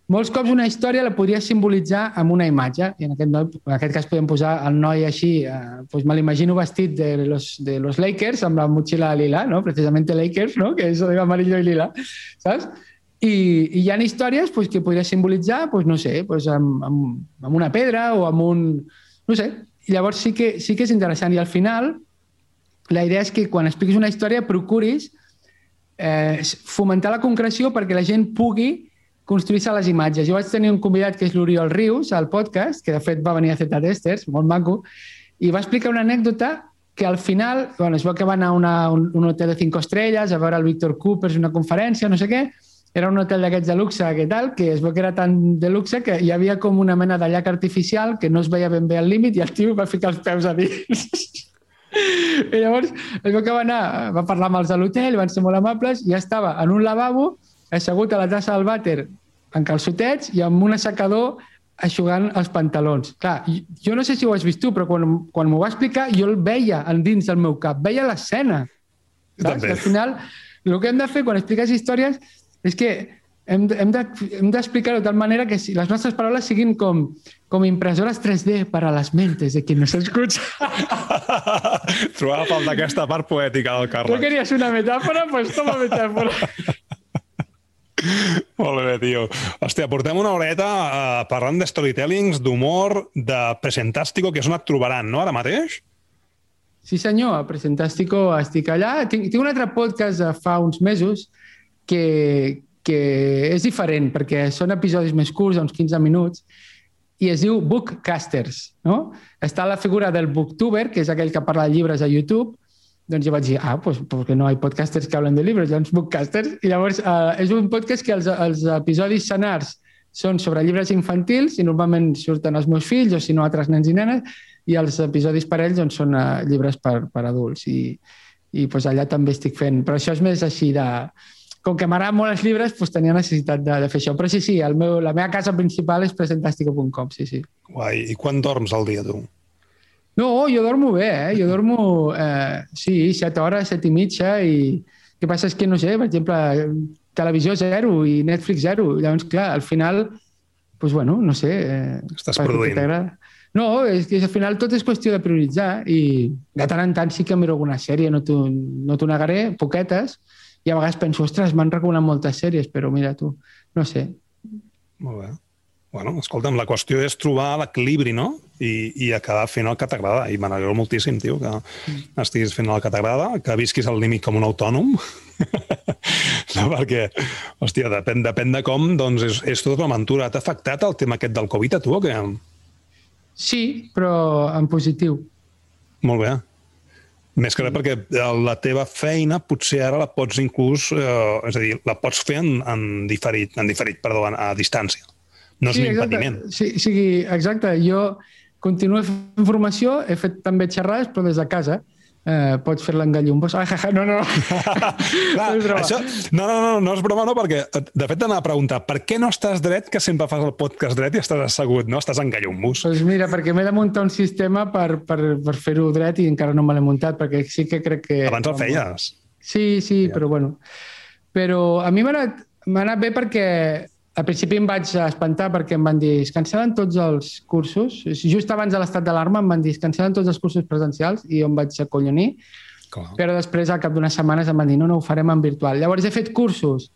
Molts cops una història la podria simbolitzar amb una imatge, i en aquest, noi, en aquest cas podem posar el noi així, eh, doncs me l'imagino vestit de los, de los Lakers amb la motxilla lila, no? precisament Lakers, no? que és amarillo i lila, saps? I, i hi ha històries pues, que podria simbolitzar, pues, no sé, pues, amb, amb, amb una pedra o amb un... No sé. I llavors sí que, sí que és interessant. I al final, la idea és que quan expliquis una història procuris eh, fomentar la concreció perquè la gent pugui construir-se les imatges. Jo vaig tenir un convidat que és l'Oriol Rius, al podcast, que de fet va venir a Z Testers, molt maco, i va explicar una anècdota que al final, bueno, es veu que va anar a una, un, un hotel de cinc estrelles a veure el Víctor Coopers, una conferència, no sé què, era un hotel d'aquests de luxe que tal, que es veu que era tan de luxe que hi havia com una mena de llac artificial que no es veia ben bé al límit i el tio va ficar els peus a dins. I llavors es veu que va anar, va parlar amb els de l'hotel, van ser molt amables, i ja estava en un lavabo, assegut a la tassa del vàter, en calçotets i amb un assecador aixugant els pantalons. Clar, jo no sé si ho has vist tu, però quan, quan m'ho va explicar jo el veia en dins del meu cap, veia l'escena. Al final, el que hem de fer quan expliques històries és que hem, hem d'explicar-ho de, de tal manera que si les nostres paraules siguin com, com impressores 3D per a les mentes de qui nos escucha. Trobava falta aquesta part poètica del Carles. Tu queries una metàfora? Pues toma metàfora. Molt bé, tio. Hòstia, portem una horeta uh, parlant de storytellings, d'humor, de Presentàstico, que és on et trobaran, no, ara mateix? Sí, senyor, a Presentàstico estic allà. Tinc, tinc un altre podcast de fa uns mesos que, que és diferent, perquè són episodis més curts, uns 15 minuts, i es diu Bookcasters. No? Està la figura del booktuber, que és aquell que parla de llibres a YouTube, doncs jo vaig dir, ah, pues, porque no hay podcasters que hablen de llibres, doncs bookcasters. I llavors eh, és un podcast que els, els episodis senars són sobre llibres infantils i normalment surten els meus fills o si no altres nens i nenes i els episodis per ells doncs, són uh, llibres per, per adults i, i pues, allà també estic fent. Però això és més així de com que m'agraden molt els llibres, doncs tenia necessitat de, de fer això. Però sí, sí, el meu, la meva casa principal és presentàstica.com, sí, sí. Guai. I quan dorms al dia, tu? No, jo dormo bé, eh? Jo dormo, eh, sí, set hores, set i mitja, i el que passa és que, no sé, per exemple, televisió zero i Netflix zero. Llavors, clar, al final, doncs, bueno, no sé... Eh, Estàs produint. No, és que al final tot és qüestió de prioritzar i de tant en tant sí que miro alguna sèrie, no t'ho no negaré, poquetes, i a vegades penso, ostres, m'han recomanat moltes sèries, però mira tu, no sé. Molt bé. Bueno, escolta'm, la qüestió és trobar l'equilibri, no? I, I acabar fent el que t'agrada. I m'alegro moltíssim, tio, que mm. estiguis fent el que t'agrada, que visquis al límit com un autònom. no, perquè, hòstia, depèn, depèn de com, doncs és, és tota una aventura. T'ha afectat el tema aquest del Covid a tu o què? Sí, però en positiu. Molt bé. Més que res perquè la teva feina potser ara la pots inclús, eh, és a dir, la pots fer en, en diferit, en diferit, perdó, a distància. No és sí, un impediment. Sí, sí, exacte. Jo continuo fent formació, he fet també xerrades, però des de casa eh, pots fer-la en gallumbos. Ah, no, no. Clar, no, això, no, no, no, no és broma, no, perquè de fet t'anava a preguntar per què no estàs dret, que sempre fas el podcast dret i estàs assegut, no? Estàs en gallumbos. Doncs pues mira, perquè m'he de muntar un sistema per, per, per fer-ho dret i encara no me l'he muntat, perquè sí que crec que... Abans el feies. Sí, sí, ja. però bueno. Però a mi m'ha anat, anat bé perquè al principi em vaig espantar perquè em van dir es cancel·len tots els cursos. Just abans de l'estat d'alarma em van dir es cancel·len tots els cursos presencials i jo em vaig acollonir. Clar. Però després, al cap d'unes setmanes, em van dir no, no, ho farem en virtual. Llavors he fet cursos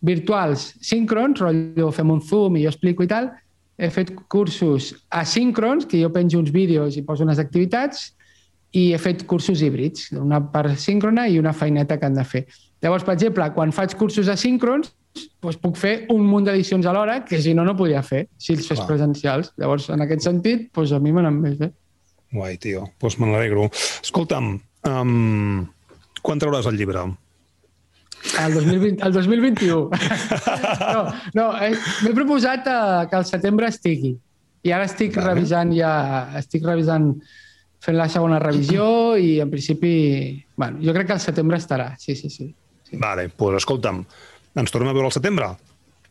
virtuals síncrons, rotllo, fem un Zoom i jo explico i tal. He fet cursos asíncrons, que jo penjo uns vídeos i poso unes activitats, i he fet cursos híbrids, una part síncrona i una feineta que han de fer. Llavors, per exemple, quan faig cursos asíncrons, doncs puc fer un munt d'edicions alhora que si no, no podia fer, si els fes Clar. presencials. Llavors, en aquest sentit, doncs a mi m'han més bé. Guai, tio. Doncs me n'alegro. Escolta'm, um, quan trauràs el llibre? El, 2020, el 2021. no, no eh, m'he proposat uh, que al setembre estigui. I ara estic vale. revisant ja, estic revisant fent la segona revisió i en principi, bueno, jo crec que al setembre estarà, sí, sí, sí. sí. Vale, doncs pues, escolta'm, ens tornem a veure al setembre,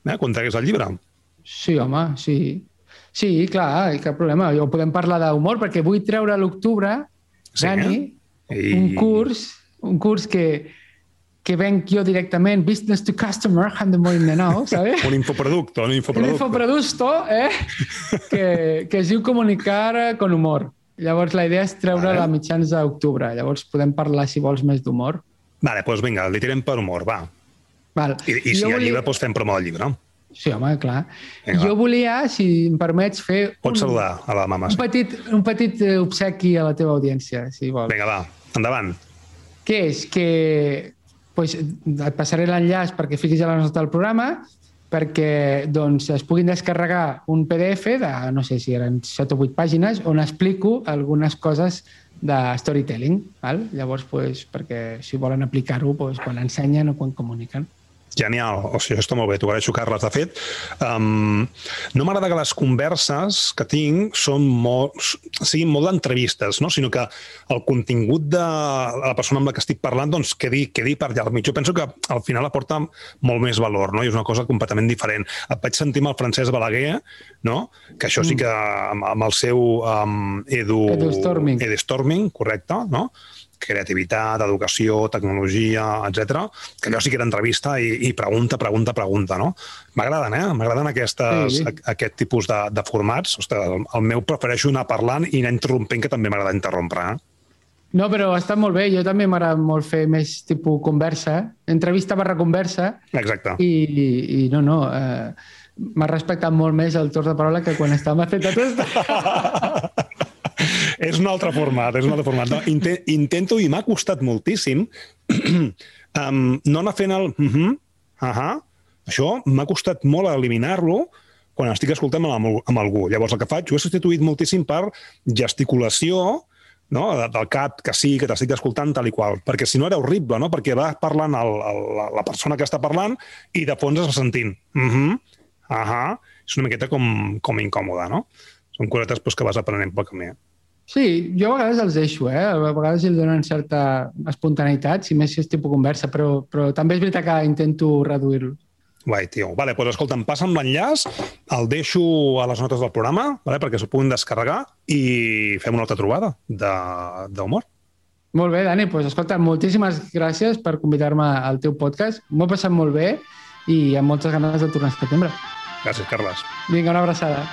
eh? quan treguis el llibre. Sí, home, sí. Sí, clar, cap problema. Jo podem parlar d'humor, perquè vull treure a l'octubre, sí, Dani, eh? I... un curs, un curs que, que venc jo directament, business to customer, the morning now, ¿sabes? un infoproducto, un infoproducto. Un infoproducto, eh? que, que es diu comunicar con humor. Llavors la idea és treure vale. a mitjans d'octubre. Llavors podem parlar, si vols, més d'humor. Vale, doncs vinga, li tirem per humor, va. Val. I, i si hi ha volia... llibre, doncs fem promo del llibre. Sí, home, clar. Vinga, jo volia, si em permets, fer... Pots un, saludar a la mama. Un petit, un petit eh, obsequi a la teva audiència, si vols. Vinga, va, endavant. Què és? Que pues, et passaré l'enllaç perquè fiquis a la nota del programa perquè doncs, es puguin descarregar un PDF de, no sé si eren 7 o 8 pàgines, on explico algunes coses de storytelling. Val? Llavors, pues, perquè si volen aplicar-ho pues, quan ensenyen o quan comuniquen. Genial, o sigui, això està molt bé, t'ho agraeixo, Carles. De fet, um, no m'agrada que les converses que tinc són molt, siguin molt d'entrevistes, no? sinó que el contingut de la persona amb la que estic parlant doncs, quedi, quedi per allà al mig. Jo penso que al final aporta molt més valor, no? i és una cosa completament diferent. Et vaig sentir amb el Francesc Balaguer, no? que això sí mm. que amb, amb el seu um, Edu... Edu Storming. Edu Storming, correcte, no? Creativitat, educació, tecnologia, etc. que allò sí que era entrevista i, i pregunta, pregunta, pregunta, no? M'agraden, eh? M'agraden aquestes, sí. aquest tipus de, de formats. Ostres, el, el meu prefereixo anar parlant i anar interrompent, que també m'agrada interrompre, eh? No, però està molt bé. Jo també m'agrada molt fer més tipus conversa, entrevista barra conversa. Exacte. I, i, i no, no, eh, m'ha respectat molt més el torn de paraula que quan estàvem fent tot és un altre format, és un altre format. No, intent, intento, i m'ha costat moltíssim, um, no anar fent el... Uh -huh, uh -huh, això m'ha costat molt eliminar-lo quan estic escoltant amb, amb algú. Llavors, el que faig, ho he substituït moltíssim per gesticulació, no? del cap, que sí, que t'estic escoltant, tal i qual. Perquè si no era horrible, no? perquè va parlant el, el, la persona que està parlant i de fons es sentint. Uh -huh, uh -huh. És una miqueta com, com incòmode, no? Són cosetes pues, que vas aprenent pel camí. Sí, jo a vegades els deixo, eh? A vegades els donen certa espontaneïtat, si més si és tipus conversa, però, però també és veritat que intento reduir-lo. Guai, tio. Vale, doncs escolta'm, passa'm l'enllaç, el deixo a les notes del programa vale, perquè s'ho puguin descarregar i fem una altra trobada d'humor. Molt bé, Dani. Doncs escolta, moltíssimes gràcies per convidar-me al teu podcast. M'ho he passat molt bé i amb moltes ganes de tornar a setembre. Gràcies, Carles. Vinga, una abraçada.